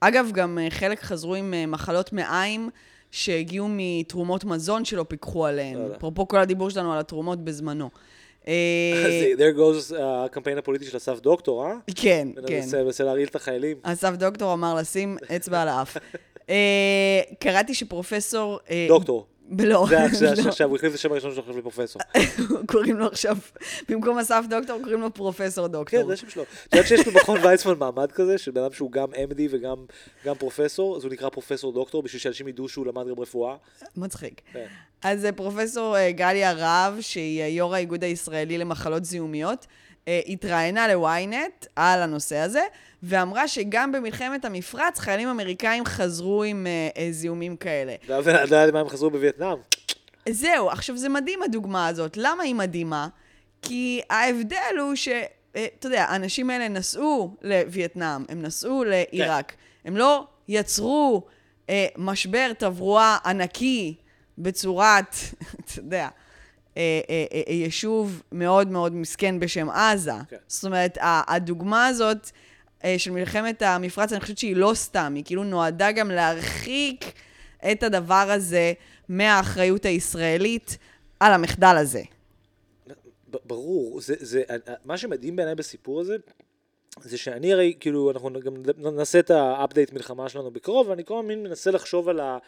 אגב, גם אה, חלק חזרו עם אה, מחלות מעיים, שהגיעו מתרומות מזון שלא פיקחו עליהן. לא. אפרופו כל הדיבור שלנו על התרומות בזמנו. אה, אז there goes אה, הקמפיין הפוליטי של אסף דוקטור, אה? כן, כן. מנסה להרעיל את החיילים. אסף דוקטור אמר לשים אצבע על האף. אה, קראתי שפרופסור... דוקטור. לא, זה זה לא. עכשיו, הוא החליף את השם הראשון שלו עכשיו לפרופסור. קוראים לו עכשיו, במקום אסף דוקטור, קוראים לו פרופסור כן, דוקטור. זה השם שלו. את יודעת שיש במכון ויצמן מעמד כזה, של בן אדם שהוא גם MD וגם גם פרופסור, אז הוא נקרא פרופסור דוקטור, בשביל שאנשים ידעו שהוא למד גם רפואה. מצחיק. כן. אז פרופסור אה, גליה רהב, שהיא יו"ר האיגוד הישראלי למחלות זיהומיות, התראיינה ל-ynet על הנושא הזה, ואמרה שגם במלחמת המפרץ חיילים אמריקאים חזרו עם אה, אה, זיהומים כאלה. אתה יודע למה הם חזרו בווייטנאם? זהו, עכשיו זה מדהים הדוגמה הזאת. למה היא מדהימה? כי ההבדל הוא ש... אה, אתה יודע, האנשים האלה נסעו לווייטנאם, הם נסעו לעיראק. הם לא יצרו אה, משבר תברואה ענקי בצורת, אתה יודע, אה, אה, אה, אה, יישוב מאוד מאוד מסכן בשם עזה. כן. זאת אומרת, הדוגמה הזאת אה, של מלחמת המפרץ, אני חושבת שהיא לא סתם, היא כאילו נועדה גם להרחיק את הדבר הזה מהאחריות הישראלית על המחדל הזה. ברור, זה, זה, מה שמדהים בעיניי בסיפור הזה, זה שאני הרי, כאילו, אנחנו גם נעשה את האפדייט מלחמה שלנו בקרוב, ואני כל הזמן מנסה לחשוב על, ה,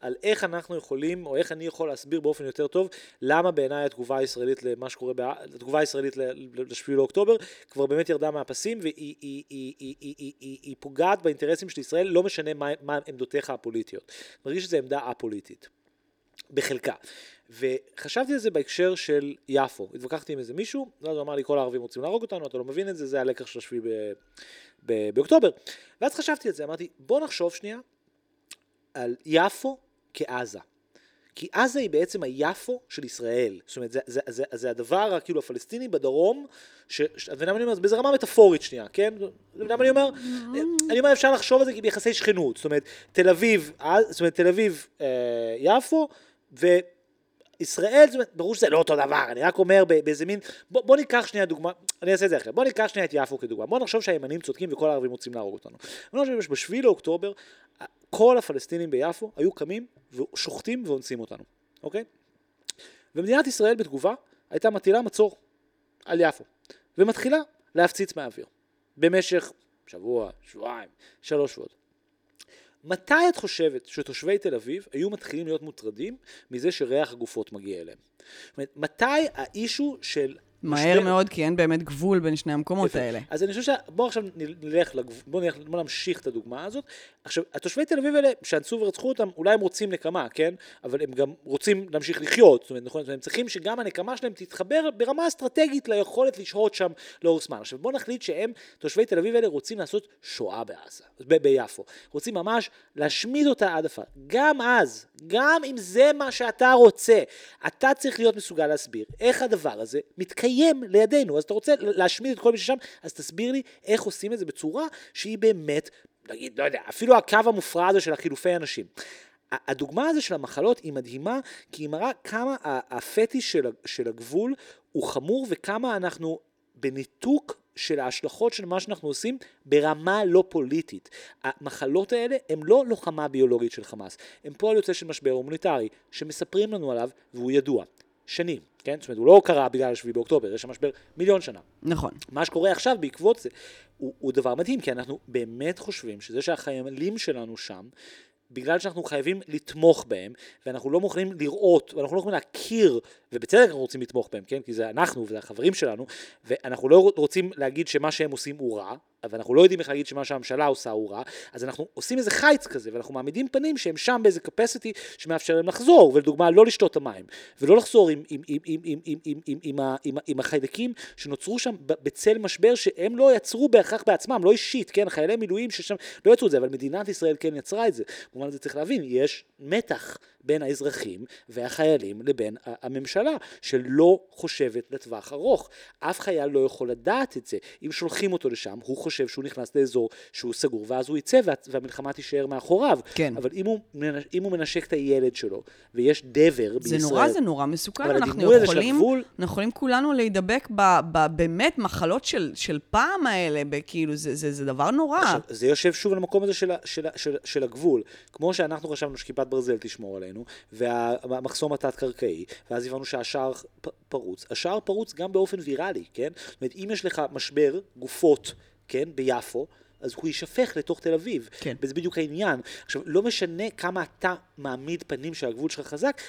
על איך אנחנו יכולים, או איך אני יכול להסביר באופן יותר טוב, למה בעיניי התגובה הישראלית למה שקורה, התגובה הישראלית ל-7 לאוקטובר, כבר באמת ירדה מהפסים, והיא היא, היא, היא, היא, פוגעת באינטרסים של ישראל, לא משנה מה, מה עמדותיך הפוליטיות. מרגיש שזו עמדה א-פוליטית. בחלקה. וחשבתי על זה בהקשר של יפו. התווכחתי עם איזה מישהו, ואז הוא אמר לי, כל הערבים רוצים להרוג אותנו, אתה לא מבין את זה, זה הלקח של השביעי באוקטובר. ואז חשבתי על זה, אמרתי, בוא נחשוב שנייה על יפו כעזה. כי עזה היא בעצם היפו של ישראל. זאת אומרת, זה, זה, זה, זה הדבר, כאילו, הפלסטיני בדרום, ש... ש- אתה מבין מה אני אומר? זה באיזה רמה מטאפורית שנייה, כן? אתה מבין מה אני אומר? אני אומר, אפשר לחשוב על זה ביחסי שכנות. זאת אומרת, תל אביב, אה, זאת אומרת, תל אביב, אה, יפו, וישראל, זאת אומרת, ברור שזה לא אותו דבר, אני רק אומר באיזה מין, בוא, בוא ניקח שנייה דוגמה, אני אעשה את זה אחרת, בוא ניקח שנייה את יפו כדוגמה, בוא נחשוב שהימנים צודקים וכל הערבים רוצים להרוג אותנו. אני חושב שבשביעי לאוקטובר, כל הפלסטינים ביפו היו קמים ושוחטים ואונסים אותנו, אוקיי? ומדינת ישראל בתגובה הייתה מטילה מצור על יפו, ומתחילה להפציץ מהאוויר, במשך שבוע, שבועיים, שלוש שבועות. מתי את חושבת שתושבי תל אביב היו מתחילים להיות מוטרדים מזה שריח הגופות מגיע אליהם? זאת אומרת, מתי האישו של... מהר משבר- מאוד, כי אין באמת גבול בין שני המקומות יפה. האלה. אז אני חושב ש... בואו עכשיו נלך, לגב... בואו נלך... בוא נמשיך את הדוגמה הזאת. עכשיו, התושבי תל אביב האלה, שאנסו ורצחו אותם, אולי הם רוצים נקמה, כן? אבל הם גם רוצים להמשיך לחיות, זאת אומרת, נכון? זאת אומרת, הם צריכים שגם הנקמה שלהם תתחבר ברמה אסטרטגית ליכולת לשהות שם לאורך זמן. עכשיו, בואו נחליט שהם, תושבי תל אביב האלה, רוצים לעשות שואה בעזה, ב- ביפו. רוצים ממש להשמיד אותה עד עפר. גם אז, גם אם זה מה שאתה רוצה, אתה צריך להיות מסוגל להסביר איך הדבר הזה מתקיים לידינו. אז אתה רוצה להשמיד את כל מי ששם, אז תסביר לי איך עושים את זה בצורה שהיא באמת, נגיד, לא יודע, אפילו הקו המופרע הזה של החילופי אנשים. הדוגמה הזו של המחלות היא מדהימה, כי היא מראה כמה הפטיש של, של הגבול הוא חמור וכמה אנחנו בניתוק של ההשלכות של מה שאנחנו עושים ברמה לא פוליטית. המחלות האלה הן לא לוחמה ביולוגית של חמאס, הן פועל יוצא של משבר הומניטרי, שמספרים לנו עליו והוא ידוע. שנים, כן? זאת אומרת, הוא לא קרה בגלל 7 באוקטובר, יש שם משבר מיליון שנה. נכון. מה שקורה עכשיו בעקבות זה הוא, הוא דבר מדהים, כי אנחנו באמת חושבים שזה שהחיילים שלנו שם, בגלל שאנחנו חייבים לתמוך בהם, ואנחנו לא מוכנים לראות, ואנחנו לא יכולים להכיר, ובצדק אנחנו רוצים לתמוך בהם, כן? כי זה אנחנו וזה החברים שלנו, ואנחנו לא רוצים להגיד שמה שהם עושים הוא רע, ואנחנו לא יודעים איך להגיד שמה שהממשלה עושה הוא רע, אז אנחנו עושים איזה חיץ כזה, ואנחנו מעמידים פנים שהם שם באיזה capacity שמאפשר להם לחזור, ולדוגמה לא לשתות את המים, ולא לחזור עם, עם, עם, עם, עם, עם, עם, עם, עם, עם, החיידקים שנוצרו שם בצל משבר שהם לא יצרו בהכרח בעצמם, לא אישית, כן, חיילי מילואים ששם לא יצרו את זה, אבל מדינת ישראל כן יצרה את זה. במובן הזה צריך להבין, יש מתח בין האזרחים והחיילים לבין הממשלה, שלא חושבת לטווח ארוך. אף חייל לא יכול לדעת את זה. אם שולחים אותו לשם, הוא חושב שהוא נכנס לאזור שהוא סגור, ואז הוא יצא וה- והמלחמה תישאר מאחוריו. כן. אבל אם הוא, אם הוא מנשק את הילד שלו, ויש דבר זה בישראל... נורא, זה נורא מסוכן. אנחנו יכולים, הגבול- אנחנו יכולים כולנו להידבק ב- ב- באמת מחלות של, של פעם האלה, כאילו, זה, זה, זה דבר נורא. עכשיו, זה יושב שוב על המקום הזה של, של, של, של הגבול. כמו שאנחנו חשבנו שכיפת ברזל תשמור עלינו, והמחסום התת-קרקעי, ואז הבנו שהשער פרוץ. השער פרוץ גם באופן ויראלי, כן? זאת אומרת, אם יש לך משבר גופות, כן, ביפו, אז הוא יישפך לתוך תל אביב. כן. וזה בדיוק העניין. עכשיו, לא משנה כמה אתה מעמיד פנים שהגבול שלך חזק,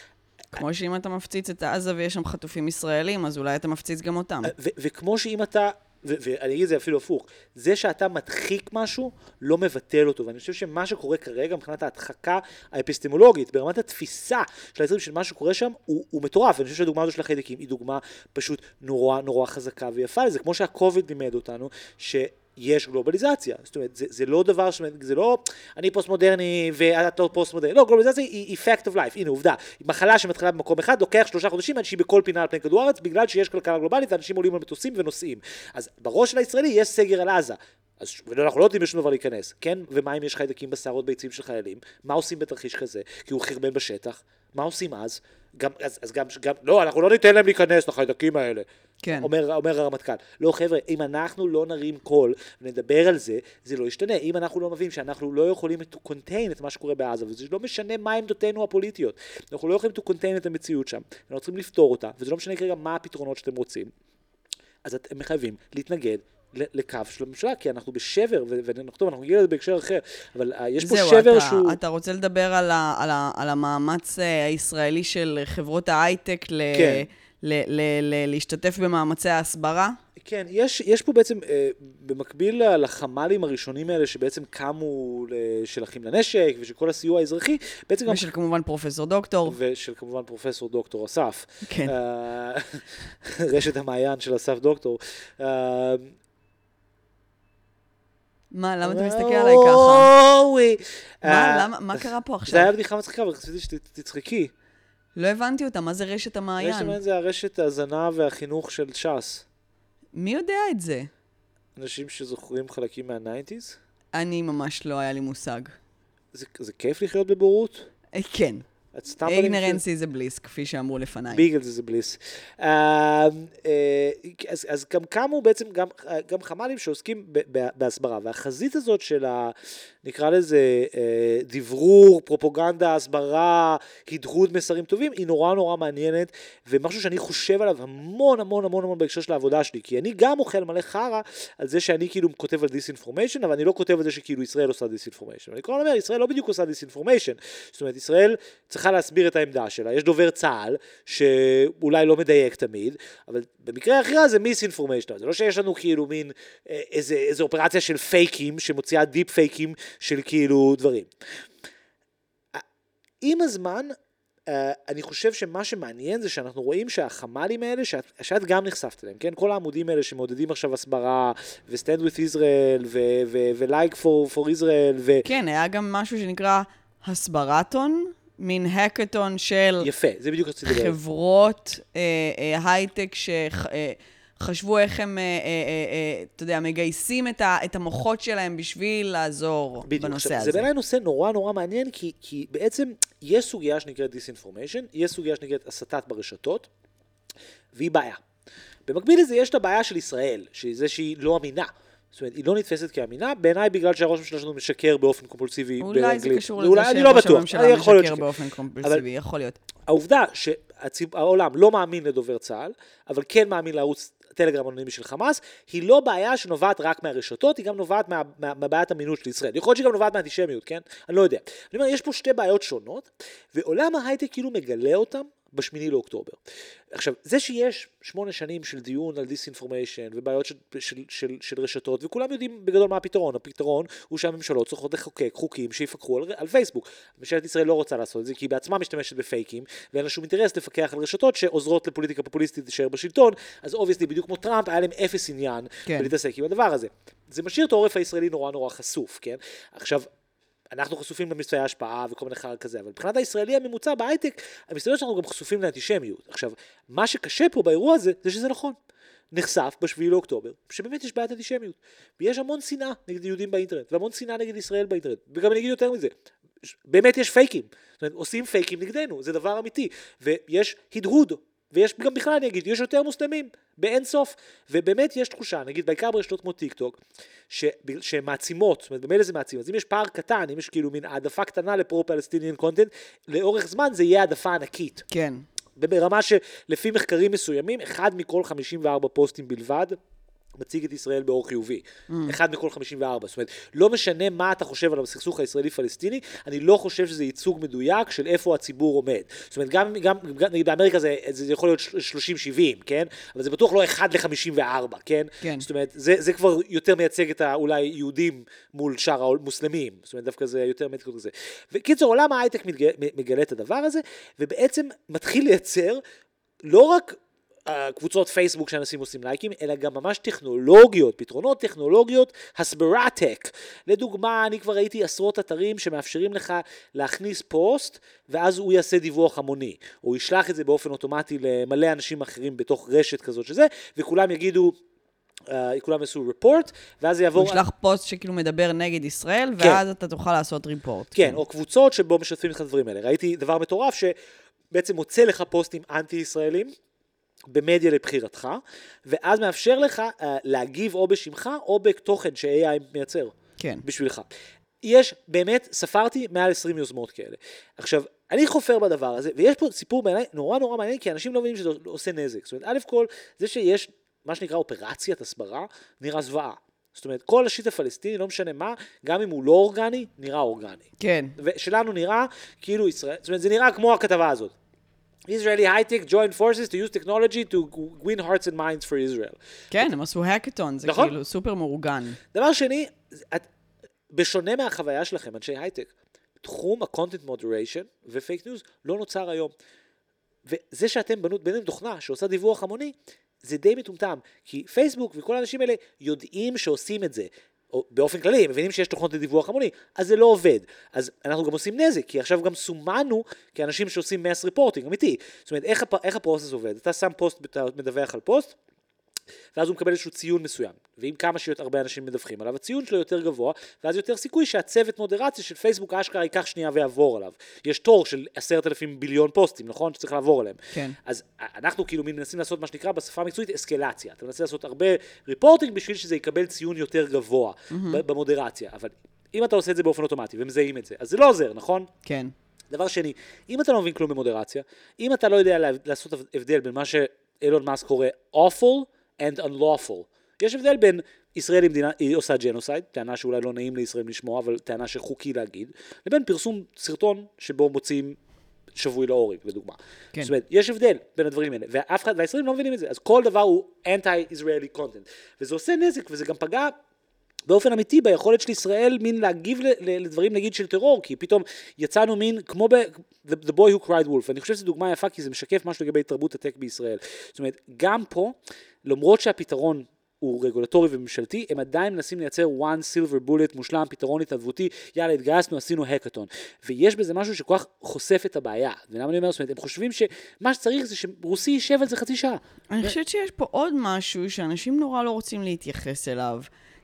כמו שאם אתה מפציץ את עזה ויש שם חטופים ישראלים, אז אולי אתה מפציץ גם אותם. ו- וכמו שאם אתה, ואני אגיד את זה אפילו הפוך, זה שאתה מדחיק משהו, לא מבטל אותו. ואני חושב שמה שקורה כרגע מבחינת ההדחקה האפיסטמולוגית, ברמת התפיסה של היצרים של מה שקורה שם, הוא, הוא מטורף. ואני חושב שהדוגמה הזו של החיידקים היא דוגמה פשוט נורא נורא חזקה ויפה לזה. כמו שהקוביד לימד אותנו, ש... יש גלובליזציה, זאת אומרת, זה, זה לא דבר, אומרת, זה לא אני פוסט מודרני ואתה פוסט מודרני, לא, גלובליזציה היא, היא fact of life, הנה עובדה, מחלה שמתחילה במקום אחד, לוקח שלושה חודשים עד שהיא בכל פינה על פני כדור הארץ, בגלל שיש כלכלה גלובלית ואנשים עולים על מטוסים ונוסעים. אז בראש של הישראלי יש סגר על עזה. אז אנחנו לא נותנים לשום דבר להיכנס, כן? ומה אם יש חיידקים בשערות ביצים של חיילים? מה עושים בתרחיש כזה? כי הוא חרבן בשטח. מה עושים אז? גם, אז, אז גם, גם, לא, אנחנו לא ניתן להם להיכנס לחיידקים האלה. כן. אומר, אומר הרמטכ"ל. לא, חבר'ה, אם אנחנו לא נרים קול ונדבר על זה, זה לא ישתנה. אם אנחנו לא מבינים שאנחנו לא יכולים to contain את מה שקורה בעזה, וזה לא משנה מה עמדותינו הפוליטיות, אנחנו לא יכולים to contain את המציאות שם, אנחנו צריכים לפתור אותה, וזה לא משנה כרגע מה הפתרונות שאתם רוצים, אז אתם חייבים להתנגד. לקו של הממשלה, כי אנחנו בשבר, ונכתוב, אנחנו נגיע לזה בהקשר אחר, אבל uh, יש פה זהו, שבר אתה, שהוא... אתה רוצה לדבר על, ה, על, ה, על המאמץ אה, הישראלי של חברות ההייטק ל, כן. ל, ל, ל, להשתתף במאמצי ההסברה? כן, יש, יש פה בעצם, אה, במקביל לחמ"לים הראשונים האלה שבעצם קמו ל- של אחים לנשק ושל כל הסיוע האזרחי, בעצם גם... ושל כמובן פרופסור דוקטור. ושל כמובן פרופסור דוקטור אסף. כן. אה, רשת המעיין של אסף דוקטור. אה, מה, למה אתה מסתכל עליי ככה? מה, אה, למה, מה קרה פה זה היה עכשיו? בדיחה מצחיקה, אבל רציתי שתצחקי. לא הבנתי אותה, מה זה רשת רשת המעיין? המעיין זה הרשת ההזנה והחינוך של ש"ס. מי יודע את זה? אנשים שזוכרים חלקים מהניינטיז. אני ממש לא היה לי מושג. זה, זה כיף לחיות בבורות? אה, כן, Ignorance is bliss, כפי שאמרו לפניי. ביגל זה bliss. אה, אה, אז, גם קמו בעצם גם, גם חמ"לים שעוסקים בהסברה, והחזית הזאת של ה... נקרא לזה אה, דברור, פרופוגנדה, הסברה, הדהוד מסרים טובים, היא נורא נורא מעניינת, ומשהו שאני חושב עליו המון המון המון המון בהקשר של העבודה שלי, כי אני גם אוכל מלא חרא על זה שאני כאילו כותב על disinformation, אבל אני לא כותב על זה שכאילו ישראל עושה disinformation. אני כל הזמן אומר, ישראל לא בדיוק עושה disinformation. זאת אומרת, ישראל צריכה להסביר את העמדה שלה, יש דובר צה"ל, שאולי לא מדייק תמיד, אבל במקרה הכי רע זה misinformation, זה לא שיש לנו כאילו מין אה, איזה, איזה אופרציה של פייקים, שמוציאה deep פייקים של כאילו דברים. עם הזמן, Uh, אני חושב שמה שמעניין זה שאנחנו רואים שהחמ"לים האלה, שאת, שאת גם נחשפת אליהם, כן? כל העמודים האלה שמעודדים עכשיו הסברה, ו-Stand with Israel, ו-Like for, for Israel, ו... כן, היה גם משהו שנקרא הסברטון, מין האקתון של יפה, זה בדיוק רציתי לדבר. חברות אה, אה, הייטק שחשבו איך הם, אה, אה, אה, אה, אתה יודע, מגייסים את, ה, את המוחות שלהם בשביל לעזור בדיוק. בנושא עכשיו, הזה. זה בעיניי נושא נורא נורא מעניין, כי, כי בעצם יש סוגיה שנקראת disinformation, יש סוגיה שנקראת הסתה ברשתות, והיא בעיה. במקביל לזה יש את הבעיה של ישראל, שזה שהיא לא אמינה. זאת אומרת, היא לא נתפסת כאמינה, בעיניי בגלל שהראש הממשלה שלנו משקר באופן קומפולסיבי באנגלית. אולי זה קשור לזה לא שראש הממשלה יכול להיות משקר. באופן קומפולסיבי, יכול להיות. העובדה שהעולם לא מאמין לדובר צה"ל, אבל כן מאמין לערוץ טלגרם אנונימי של חמאס, היא לא בעיה שנובעת רק מהרשתות, היא גם נובעת מה, מה, מהבעיית אמינות של ישראל. יכול להיות שהיא גם נובעת מהאנטישמיות, כן? אני לא יודע. אני אומר, יש פה שתי בעיות שונות, ועולם ההייטק כאילו מגלה אותם בשמיני לאוקטובר. עכשיו, זה שיש שמונה שנים של דיון על disinformation ובעיות של, של, של, של רשתות, וכולם יודעים בגדול מה הפתרון. הפתרון הוא שהממשלות צריכות לחוקק חוקים שיפקחו על, על פייסבוק. ממשלת ישראל לא רוצה לעשות את זה, כי היא בעצמה משתמשת בפייקים, ואין לה שום אינטרס לפקח על רשתות שעוזרות לפוליטיקה פופוליסטית להישאר בשלטון, אז obviously, בדיוק כמו טראמפ, היה להם אפס עניין כן. בלהתעסק עם הדבר הזה. זה משאיר את העורף הישראלי נורא נורא חשוף, כן? עכשיו, אנחנו חשופים למבצעי השפעה וכל מיני חרא כזה, אבל מבחינת הישראלי הממוצע בהייטק, המסתבר שאנחנו גם חשופים לאנטישמיות. עכשיו, מה שקשה פה באירוע הזה, זה שזה נכון. נחשף בשביעי לאוקטובר, שבאמת יש בעיית אנטישמיות. ויש המון שנאה נגד יהודים באינטרנט, והמון שנאה נגד ישראל באינטרנט. וגם אני אגיד יותר מזה, באמת יש פייקים. זאת אומרת, עושים פייקים נגדנו, זה דבר אמיתי. ויש הדהוד, ויש גם בכלל, אני אגיד, יש יותר מוסלמים, באין סוף. ובאמת יש תחושה, נגיד, בעיקר ברשתות כמו טיק טוק, שהן מעצימות, זאת אומרת, במילא זה מעצים. אז אם יש פער קטן, אם יש כאילו מין העדפה קטנה ל pro-Palestinian content, לאורך זמן זה יהיה העדפה ענקית. כן. ברמה שלפי מחקרים מסוימים, אחד מכל 54 פוסטים בלבד מציג את ישראל באור חיובי. Mm. אחד מכל 54. זאת אומרת, לא משנה מה אתה חושב על הסכסוך הישראלי-פלסטיני, אני לא חושב שזה ייצוג מדויק של איפה הציבור עומד. זאת אומרת, גם, גם, גם נגיד באמריקה זה, זה יכול להיות 30-70, כן? אבל זה בטוח לא 1 ל-54, כן? כן. זאת אומרת, זה, זה כבר יותר מייצג את האולי יהודים מול שאר המוסלמים. זאת אומרת, דווקא זה יותר מייצג את זה. וקיצור, עולם ההייטק מגלה, מגלה את הדבר הזה, ובעצם מתחיל לייצר לא רק קבוצות פייסבוק שאנשים עושים לייקים, אלא גם ממש טכנולוגיות, פתרונות טכנולוגיות, הסברה tech. לדוגמה, אני כבר ראיתי עשרות אתרים שמאפשרים לך להכניס פוסט, ואז הוא יעשה דיווח המוני. הוא ישלח את זה באופן אוטומטי למלא אנשים אחרים בתוך רשת כזאת שזה, וכולם יגידו, uh, כולם יעשו report, ואז זה יעבור... הוא ישלח פוסט שכאילו מדבר נגד ישראל, ואז אתה תוכל לעשות report. כן, או קבוצות שבו משתפים את הדברים האלה. ראיתי דבר מטורף שבעצם מוצא לך פוסטים אנטי-ישראלים. במדיה לבחירתך, ואז מאפשר לך uh, להגיב או בשמך או בתוכן ש-AI מייצר כן. בשבילך. יש, באמת, ספרתי מעל 20 יוזמות כאלה. עכשיו, אני חופר בדבר הזה, ויש פה סיפור בעיניי נורא נורא מעניין, כי אנשים לא מבינים שזה עושה נזק. זאת אומרת, א' כל, זה שיש מה שנקרא אופרציית הסברה, נראה זוועה. זאת אומרת, כל השיט הפלסטיני, לא משנה מה, גם אם הוא לא אורגני, נראה אורגני. כן. ושלנו נראה כאילו ישראל, זאת אומרת, זה נראה כמו הכתבה הזאת. Israeli high-tech join forces to use technology to win hearts and minds for Israel. כן, הם עשו האקתון, זה נכון. כאילו סופר מאורגן. דבר שני, את, בשונה מהחוויה שלכם, אנשי הייטק, תחום ה-content moderation ופייק ניוז לא נוצר היום. וזה שאתם בנו, בניתם תוכנה שעושה דיווח המוני, זה די מטומטם, כי פייסבוק וכל האנשים האלה יודעים שעושים את זה. או באופן כללי, הם מבינים שיש תוכנות לדיווח המוני, אז זה לא עובד. אז אנחנו גם עושים נזק, כי עכשיו גם סומנו כאנשים שעושים mass reporting, אמיתי. זאת אומרת, איך, הפ, איך ה process עובד? אתה שם פוסט, אתה מדווח על פוסט, ואז הוא מקבל איזשהו ציון מסוים. ואם כמה שיותר הרבה אנשים מדווחים עליו, הציון שלו יותר גבוה, ואז יותר סיכוי שהצוות מודרציה של פייסבוק אשכרה ייקח שנייה ויעבור עליו. יש תור של עשרת אלפים ביליון פוסטים, נכון? שצריך לעבור עליהם. כן. אז אנחנו כאילו מנסים לעשות מה שנקרא בשפה המקצועית אסקלציה. אתה מנסה לעשות הרבה ריפורטינג בשביל שזה יקבל ציון יותר גבוה mm-hmm. במודרציה. אבל אם אתה עושה את זה באופן אוטומטי ומזהים את זה, אז זה לא עוזר, נכון? כן. דבר שני, אם אתה לא מבין כלום במודרציה, אם אתה לא יודע לעשות הבדל בין מה שאילון מאסק קורא awful and unlawful, יש הבדל בין ישראל היא מדינה, היא עושה ג'נוסייד, טענה שאולי לא נעים לישראל לשמוע, אבל טענה שחוקי להגיד, לבין פרסום סרטון שבו מוצאים שבוי להורג, לדוגמה. כן. זאת אומרת, יש הבדל בין הדברים האלה, ואף אחד, והישראלים לא מבינים את זה, אז כל דבר הוא anti-Israeli content, וזה עושה נזק, וזה גם פגע באופן אמיתי ביכולת של ישראל מין להגיב לדברים נגיד של טרור, כי פתאום יצאנו מין כמו ב... The, the boy who cried wolf, אני חושב שזו דוגמה יפה כי זה משקף משהו לגבי תרבות הטק בישראל. זאת אומרת, גם פה, למרות שהפתרון הוא רגולטורי וממשלתי, הם עדיין מנסים לייצר one silver bullet מושלם, פתרון התנדבותי, יאללה, התגייסנו, עשינו האקתון. ויש בזה משהו שכל כך חושף את הבעיה. ולמה אני אומר, זאת אומרת, הם חושבים שמה שצריך זה שרוסי יישב על זה חצי שעה. אני חושבת שיש פה עוד משהו שאנשים נורא לא רוצים להתייחס אליו.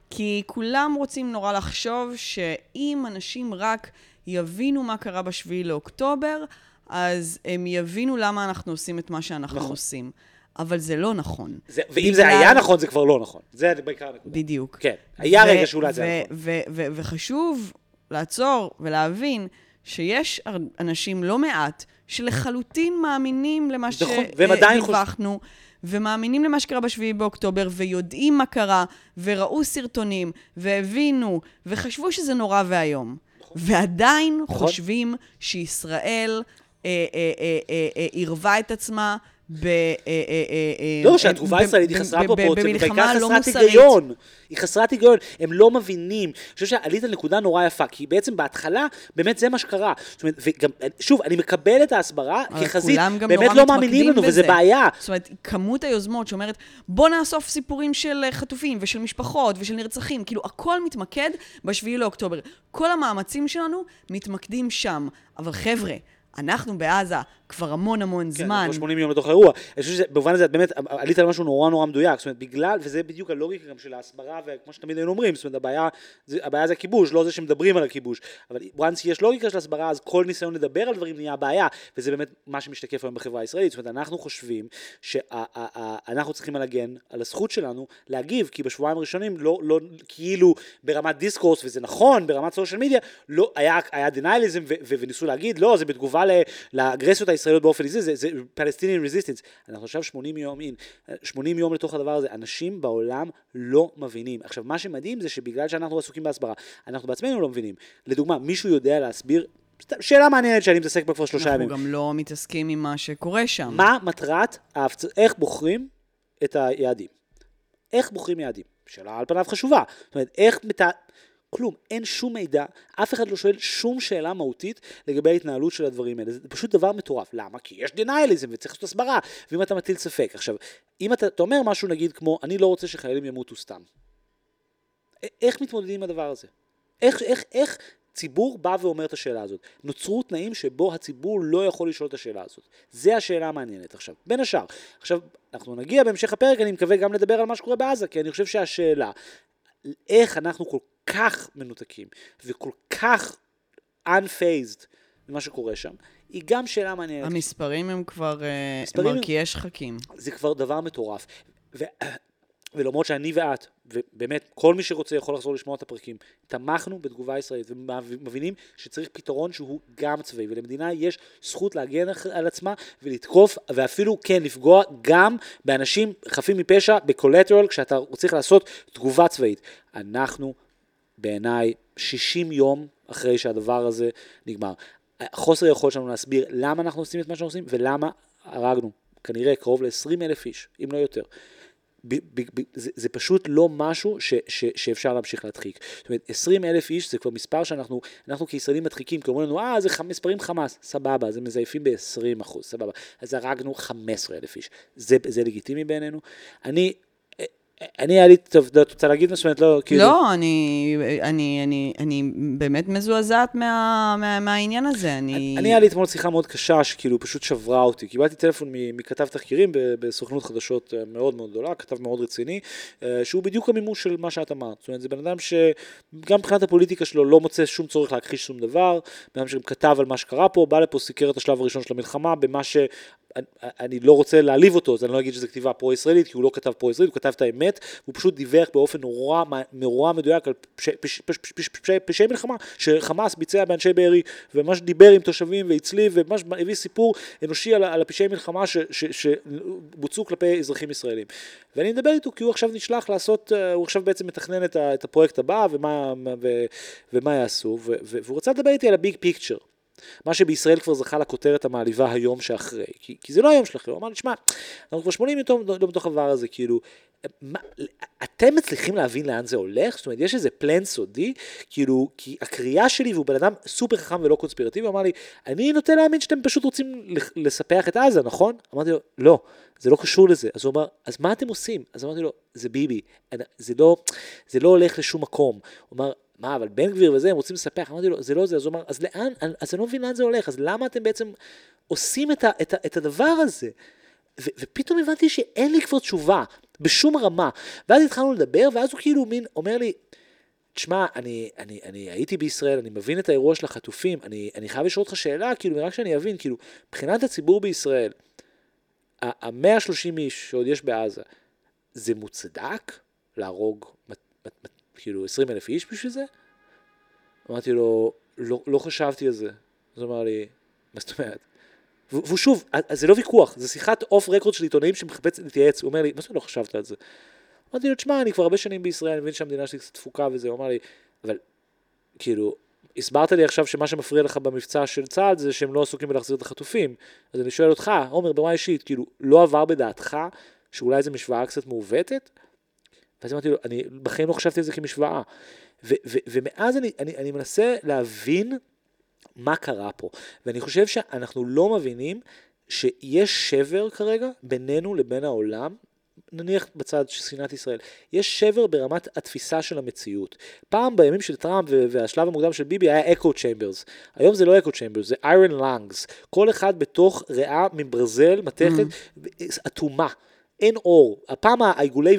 כי כולם רוצים נורא לחשוב שאם אנשים רק יבינו מה קרה בשביעי לאוקטובר, אז הם יבינו למה אנחנו עושים את מה שאנחנו נכון. עושים. אבל זה לא נכון. זה, ואם זה היה נכון, זה כבר לא נכון. זה בעיקר הנקודה. בדיוק. כן, היה ו- רגע שאולי זה היה ו- נכון. ו- ו- וחשוב לעצור ולהבין שיש אנשים לא מעט שלחלוטין מאמינים למה נכון, והם עדיין חוש- שדיווחנו, ומאמינים למה שקרה בשביעי באוקטובר, ויודעים מה קרה, וראו סרטונים, והבינו, וחשבו שזה נורא ואיום. ועדיין נכון. חושבים שישראל אה, אה, אה, אה, אה, עירבה את עצמה ב... אה, אה, אה, לא, שהתגובה הישראלית היא חסרת ב- פרופורציה, במלחמה ובעיקר לא חסרת. היגיון. היא חסרת היגיון, הם לא מבינים. אני חושב שעלית על נקודה נורא יפה, כי בעצם בהתחלה, באמת זה מה שקרה. זאת אומרת, וגם, שוב, אני מקבל את ההסברה כחזית, באמת לא מאמינים לנו, וזה. בעיה. זאת אומרת, כמות היוזמות שאומרת, בוא נאסוף סיפורים של חטופים ושל משפחות ושל נרצחים, כאילו, הכל מתמקד בשביעי לאוקטובר. כל המאמצים שלנו מתמקדים שם. אבל חבר'ה, אנחנו בעזה כבר המון המון כן, זמן. אנחנו 80 יום לתוך האירוע. אני חושב שבמובן הזה את באמת עלית על משהו נורא נורא מדויק, זאת אומרת, בגלל, וזה בדיוק הלוגיקה גם של ההסברה, וכמו שתמיד היינו אומרים, זאת אומרת, הבעיה זה, הבעיה זה הכיבוש, לא זה שמדברים על הכיבוש. אבל once יש לוגיקה של הסברה, אז כל ניסיון לדבר על דברים נהיה הבעיה, וזה באמת מה שמשתקף היום בחברה הישראלית. זאת אומרת, אנחנו חושבים שאנחנו צריכים להגן על הזכות שלנו להגיב, כי בשבועיים הראשונים, לא, לא, כאילו ברמת דיסקורס, וזה נכון, ברמת סושיאל מדיה, לא, היה, היה דנייליזם, וניסו להגיד, לא, זה בתגובה לאגרסיות הישראליות באופן איזי, זה, זה פלסטיני רזיסטנס. אנחנו עכשיו 80 יום אין, 80 יום לתוך הדבר הזה, אנשים בעולם לא מבינים. עכשיו, מה שמדהים זה שבגלל שאנחנו עסוקים בהסברה, אנחנו בעצמנו לא מבינים. לדוגמה, מישהו יודע להסביר שאלה מעניינת שאני מתעסק בה כבר שלושה ימים. אנחנו גם לא מתעסקים עם מה שקורה שם. מה מטרת, איך בוחרים את היעדים? איך בוחרים יעדים? שאלה על פניו חשובה. זאת אומרת, איך מת... כלום, אין שום מידע, אף אחד לא שואל שום שאלה מהותית לגבי ההתנהלות של הדברים האלה. זה פשוט דבר מטורף. למה? כי יש דנייליזם וצריך לעשות הסברה, ואם אתה מטיל ספק. עכשיו, אם אתה, אתה אומר משהו נגיד כמו, אני לא רוצה שחיילים ימותו סתם. איך מתמודדים עם הדבר הזה? איך, איך, איך ציבור בא ואומר את השאלה הזאת? נוצרו תנאים שבו הציבור לא יכול לשאול את השאלה הזאת. זה השאלה המעניינת עכשיו. בין השאר, עכשיו, אנחנו נגיע בהמשך הפרק, אני מקווה גם לדבר על מה שקורה בעזה, כי אני חושב שהשאלה, איך אנחנו כל כך מנותקים וכל כך unfazed ממה שקורה שם, היא גם שאלה מעניינת. המספרים הם כבר מרקיעי שחקים. זה כבר דבר מטורף. ו... ולמרות שאני ואת, ובאמת כל מי שרוצה יכול לחזור לשמוע את הפרקים, תמכנו בתגובה ישראלית ומבינים שצריך פתרון שהוא גם צבאי, ולמדינה יש זכות להגן על עצמה ולתקוף, ואפילו כן לפגוע גם באנשים חפים מפשע, בקולטרל, כשאתה צריך לעשות תגובה צבאית. אנחנו, בעיניי, 60 יום אחרי שהדבר הזה נגמר. חוסר היכולת שלנו להסביר למה אנחנו עושים את מה שאנחנו עושים ולמה הרגנו כנראה קרוב ל-20 אלף איש, אם לא יותר. ב, ב, ב, זה, זה פשוט לא משהו ש, ש, שאפשר להמשיך להדחיק. זאת אומרת, 20 אלף איש זה כבר מספר שאנחנו, אנחנו כישראלים מדחיקים, כי אומרים לנו, אה, זה מספרים חמאס, סבבה, זה מזייפים ב-20 אחוז, סבבה. אז הרגנו 15 אלף איש. זה, זה לגיטימי בעינינו. אני, אני היה לי, טוב, את רוצה להגיד משהו? לא, כאילו... לא, אני, אני, אני, אני באמת מזועזעת מה, מה, מהעניין הזה. אני... אני היה לי אתמול שיחה מאוד קשה, שכאילו פשוט שברה אותי. קיבלתי טלפון מכתב תחקירים בסוכנות חדשות אה, מאוד מאוד גדולה, כתב מאוד רציני, אה, שהוא בדיוק המימוש של מה שאת אמרת. זאת אומרת, זה בן אדם שגם מבחינת הפוליטיקה שלו לא מוצא שום צורך להכחיש שום דבר, בן אדם שכתב על מה שקרה פה, בא לפה, סיקר את השלב הראשון של המלחמה, במה ש... אני לא רוצה להעליב אותו, אז אני לא אגיד שזו כתיבה פרו-ישראלית, כי הוא לא כתב פרו-ישראלית, הוא כתב את האמת, הוא פשוט דיווח באופן נורא, נורא מדויק על פשעי מלחמה שחמאס ביצע באנשי בארי, וממש דיבר עם תושבים והצליב, וממש הביא סיפור אנושי על, על הפשעי מלחמה שבוצעו כלפי אזרחים ישראלים. ואני מדבר איתו כי הוא עכשיו נשלח לעשות, הוא עכשיו בעצם מתכנן את, את הפרויקט הבא ומה, ו, ומה יעשו, ו, והוא רצה לדבר איתי על הביג פיקצ'ר. מה שבישראל כבר זכה לכותרת המעליבה היום שאחרי, כי, כי זה לא היום שאחרי, הוא אמר לי, שמע, אנחנו כבר 80 יום לא בתוך הדבר הזה, כאילו, מה, אתם מצליחים להבין לאן זה הולך? זאת אומרת, יש איזה פלן סודי, כאילו, כי הקריאה שלי, והוא בן אדם סופר חכם ולא קונספירטיבי, אמר לי, אני נוטה להאמין שאתם פשוט רוצים לספח את עזה, נכון? אמרתי לו, לא, זה לא קשור לזה. אז הוא אמר, אז מה אתם עושים? אז אמרתי לו, זה ביבי, זה לא, זה לא הולך לשום מקום. הוא אמר, מה, אבל בן גביר וזה, הם רוצים לספח, אמרתי לו, זה לא זה, אז הוא אמר, אז לאן, אז אני לא מבין לאן זה הולך, אז למה אתם בעצם עושים את, ה, את, ה, את הדבר הזה? ו, ופתאום הבנתי שאין לי כבר תשובה, בשום רמה. ואז התחלנו לדבר, ואז הוא כאילו מין אומר לי, תשמע, אני, אני, אני הייתי בישראל, אני מבין את האירוע של החטופים, אני, אני חייב לשאול אותך שאלה, כאילו, רק שאני אבין, כאילו, מבחינת הציבור בישראל, ה-130 איש שעוד יש בעזה, זה מוצדק להרוג כאילו 20 אלף איש בשביל זה? אמרתי לו, לא, לא חשבתי על זה. אז הוא אמר לי, מה זאת אומרת? והוא שוב, זה לא ויכוח, זה שיחת אוף רקורד של עיתונאים שמחפץ להתייעץ, הוא אומר לי, מה אומרת לא חשבת על זה? אמרתי לו, תשמע, אני כבר הרבה שנים בישראל, אני מבין שהמדינה שלי קצת תפוקה וזה, הוא אמר לי, אבל כאילו, הסברת לי עכשיו שמה שמפריע לך במבצע של צה"ל זה שהם לא עסוקים בלהחזיר את החטופים. אז אני שואל אותך, עומר, במה אישית, כאילו, לא עבר בדעתך שאולי זו משוואה קצת מעוותת? ואז אמרתי לו, אני בחיים לא חשבתי על זה כמשוואה. ו- ו- ומאז אני, אני, אני מנסה להבין מה קרה פה. ואני חושב שאנחנו לא מבינים שיש שבר כרגע בינינו לבין העולם, נניח בצד של שנאת ישראל, יש שבר ברמת התפיסה של המציאות. פעם בימים של טראמפ והשלב המוקדם של ביבי היה echo chambers. היום זה לא echo chambers, זה iron lungs. כל אחד בתוך ריאה מברזל, מתכת, אטומה. אין אור. הפעם העיגולי,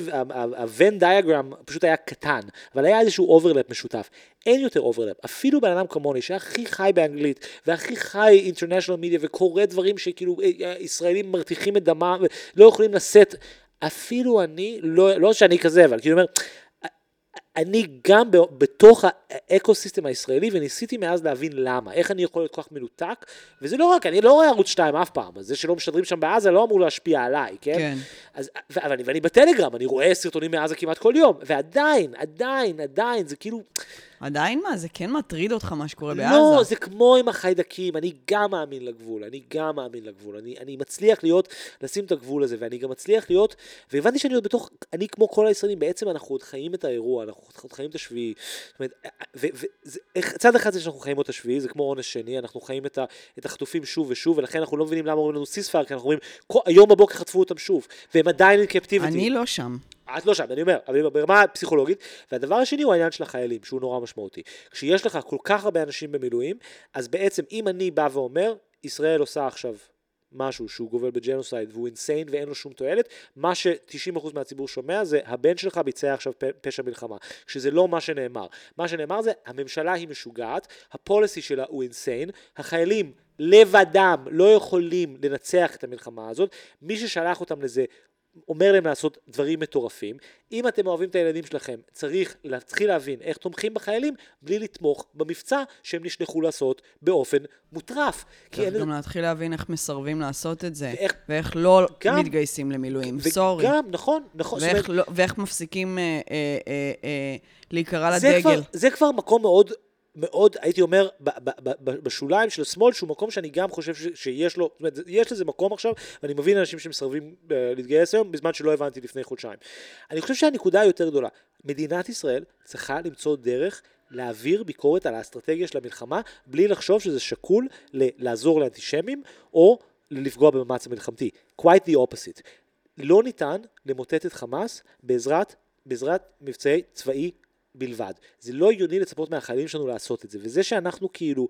ה Venn diagram פשוט היה קטן, אבל היה איזשהו overlap משותף. אין יותר overlap. אפילו בן אדם כמוני, שהכי חי באנגלית, והכי חי international media, וקורא דברים שכאילו ישראלים מרתיחים את דמם, ולא יכולים לשאת, אפילו אני, לא, לא שאני כזה, אבל כאילו אומר, אני גם בתוך האקו סיסטם הישראלי, וניסיתי מאז להבין למה, איך אני יכול להיות כל כך מנותק, וזה לא רק, אני לא רואה ערוץ 2 אף פעם, אז זה שלא משדרים שם בעזה לא אמור להשפיע עליי, כן? כן. אז, ו- ואני, ואני בטלגרם, אני רואה סרטונים מעזה כמעט כל יום, ועדיין, עדיין, עדיין, זה כאילו... עדיין מה? זה כן מטריד אותך מה שקורה לא, בעזה. לא, זה כמו עם החיידקים, אני גם מאמין לגבול, אני גם מאמין לגבול. אני, אני מצליח להיות, לשים את הגבול הזה, ואני גם מצליח להיות, והבנתי שאני עוד בתוך, אני כמו כל הישראלים, בעצם אנחנו עוד חיים את האירוע, אנחנו עוד חיים את השביעי. זאת אומרת, צד אחד זה שאנחנו חיים את השביעי, זה כמו עונש שני, אנחנו חיים את, ה, את החטופים שוב ושוב, ולכן אנחנו לא מבינים למה אומרים לנו סיספאר, כי אנחנו אומרים, היום בבוקר חטפו אותם שוב, והם עדיין אינקפטיביטי. אני לא שם. את לא שם, אני אומר, אבל ברמה הפסיכולוגית. והדבר השני הוא העניין של החיילים, שהוא נורא משמעותי. כשיש לך כל כך הרבה אנשים במילואים, אז בעצם אם אני בא ואומר, ישראל עושה עכשיו משהו שהוא גובל ב genocide והוא insane ואין לו שום תועלת, מה ש-90% מהציבור שומע זה הבן שלך ביצע עכשיו פשע מלחמה, שזה לא מה שנאמר. מה שנאמר זה הממשלה היא משוגעת, ה policy שלה הוא insane, החיילים לבדם לא יכולים לנצח את המלחמה הזאת, מי ששלח אותם לזה אומר להם לעשות דברים מטורפים. אם אתם אוהבים את הילדים שלכם, צריך להתחיל להבין איך תומכים בחיילים, בלי לתמוך במבצע שהם נשלחו לעשות באופן מוטרף. צריך גם להתחיל להבין איך מסרבים לעשות את זה, ואיך, ואיך לא גם, מתגייסים למילואים, סורי. וגם, נכון, נכון. ואיך, אומרת, לא, ואיך מפסיקים אה, אה, אה, אה, להיקרא לדגל. כבר, זה כבר מקום מאוד מאוד, הייתי אומר, בשוליים של השמאל, שהוא מקום שאני גם חושב שיש לו, זאת אומרת, יש לזה מקום עכשיו, ואני מבין אנשים שמסרבים אה, להתגייס היום, בזמן שלא הבנתי לפני חודשיים. אני חושב שהנקודה היותר גדולה, מדינת ישראל צריכה למצוא דרך להעביר ביקורת על האסטרטגיה של המלחמה, בלי לחשוב שזה שקול לעזור לאנטישמים, או לפגוע במאמץ המלחמתי. quite the opposite. לא ניתן למוטט את חמאס בעזרת, בעזרת מבצעי צבאי בלבד. זה לא הגיוני לצפות מהחיילים שלנו לעשות את זה, וזה שאנחנו כאילו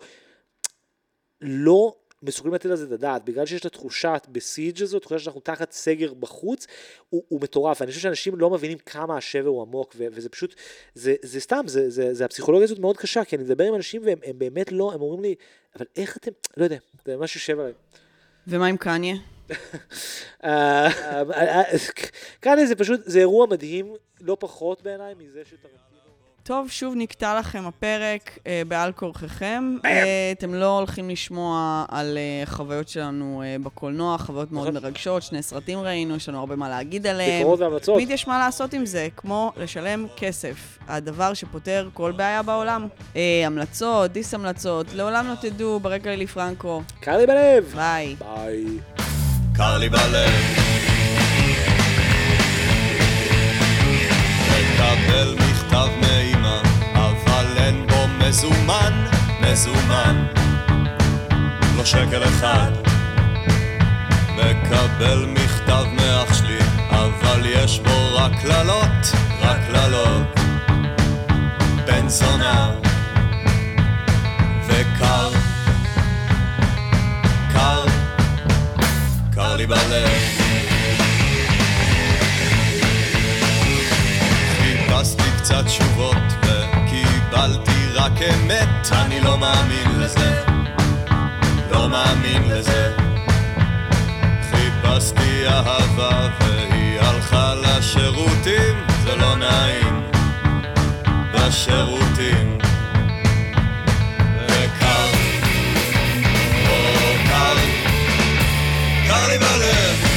לא מסוגלים לתת על זה את הדעת, בגלל שיש את התחושת בסיג' הזו, תחושה שאנחנו תחת סגר בחוץ, הוא, הוא מטורף. אני חושב שאנשים לא מבינים כמה השבר הוא עמוק, ו- וזה פשוט, זה, זה סתם, זה, זה, זה הפסיכולוגיה הזאת מאוד קשה, כי אני מדבר עם אנשים והם באמת לא, הם אומרים לי, אבל איך אתם, לא יודע, זה ממש יושב עליהם. ומה עם קניה? אה, אה, אה, קניה זה פשוט, זה אירוע מדהים, לא פחות בעיניי מזה שאתה... טוב, שוב נקטע לכם הפרק אה, בעל כורככם. אה, אתם לא הולכים לשמוע על אה, חוויות שלנו אה, בקולנוע, חוויות מאוד נכון. מרגשות, שני סרטים ראינו, יש לנו הרבה מה להגיד עליהם. ביקורות והמלצות. תמיד יש מה לעשות עם זה, כמו לשלם כסף. הדבר שפותר כל בעיה בעולם. אה, המלצות, דיס המלצות, לעולם לא תדעו, ברקע לילי פרנקו. קר לי בלב. ביי. ביי. קר לי בלב. מקבל מכתב מזומן, מזומן, לא שקל אחד. מקבל מכתב מאח שלי, אבל יש בו רק קללות, רק קללות. בן זונה וקר, קר, קר לי בלב. קצת תשובות וקיבלתי רק אמת אני לא מאמין לזה. לא מאמין לזה. חיפשתי אהבה והיא הלכה לשירותים זה לא נעים. בשירותים וקר, או קר, קר לי בלב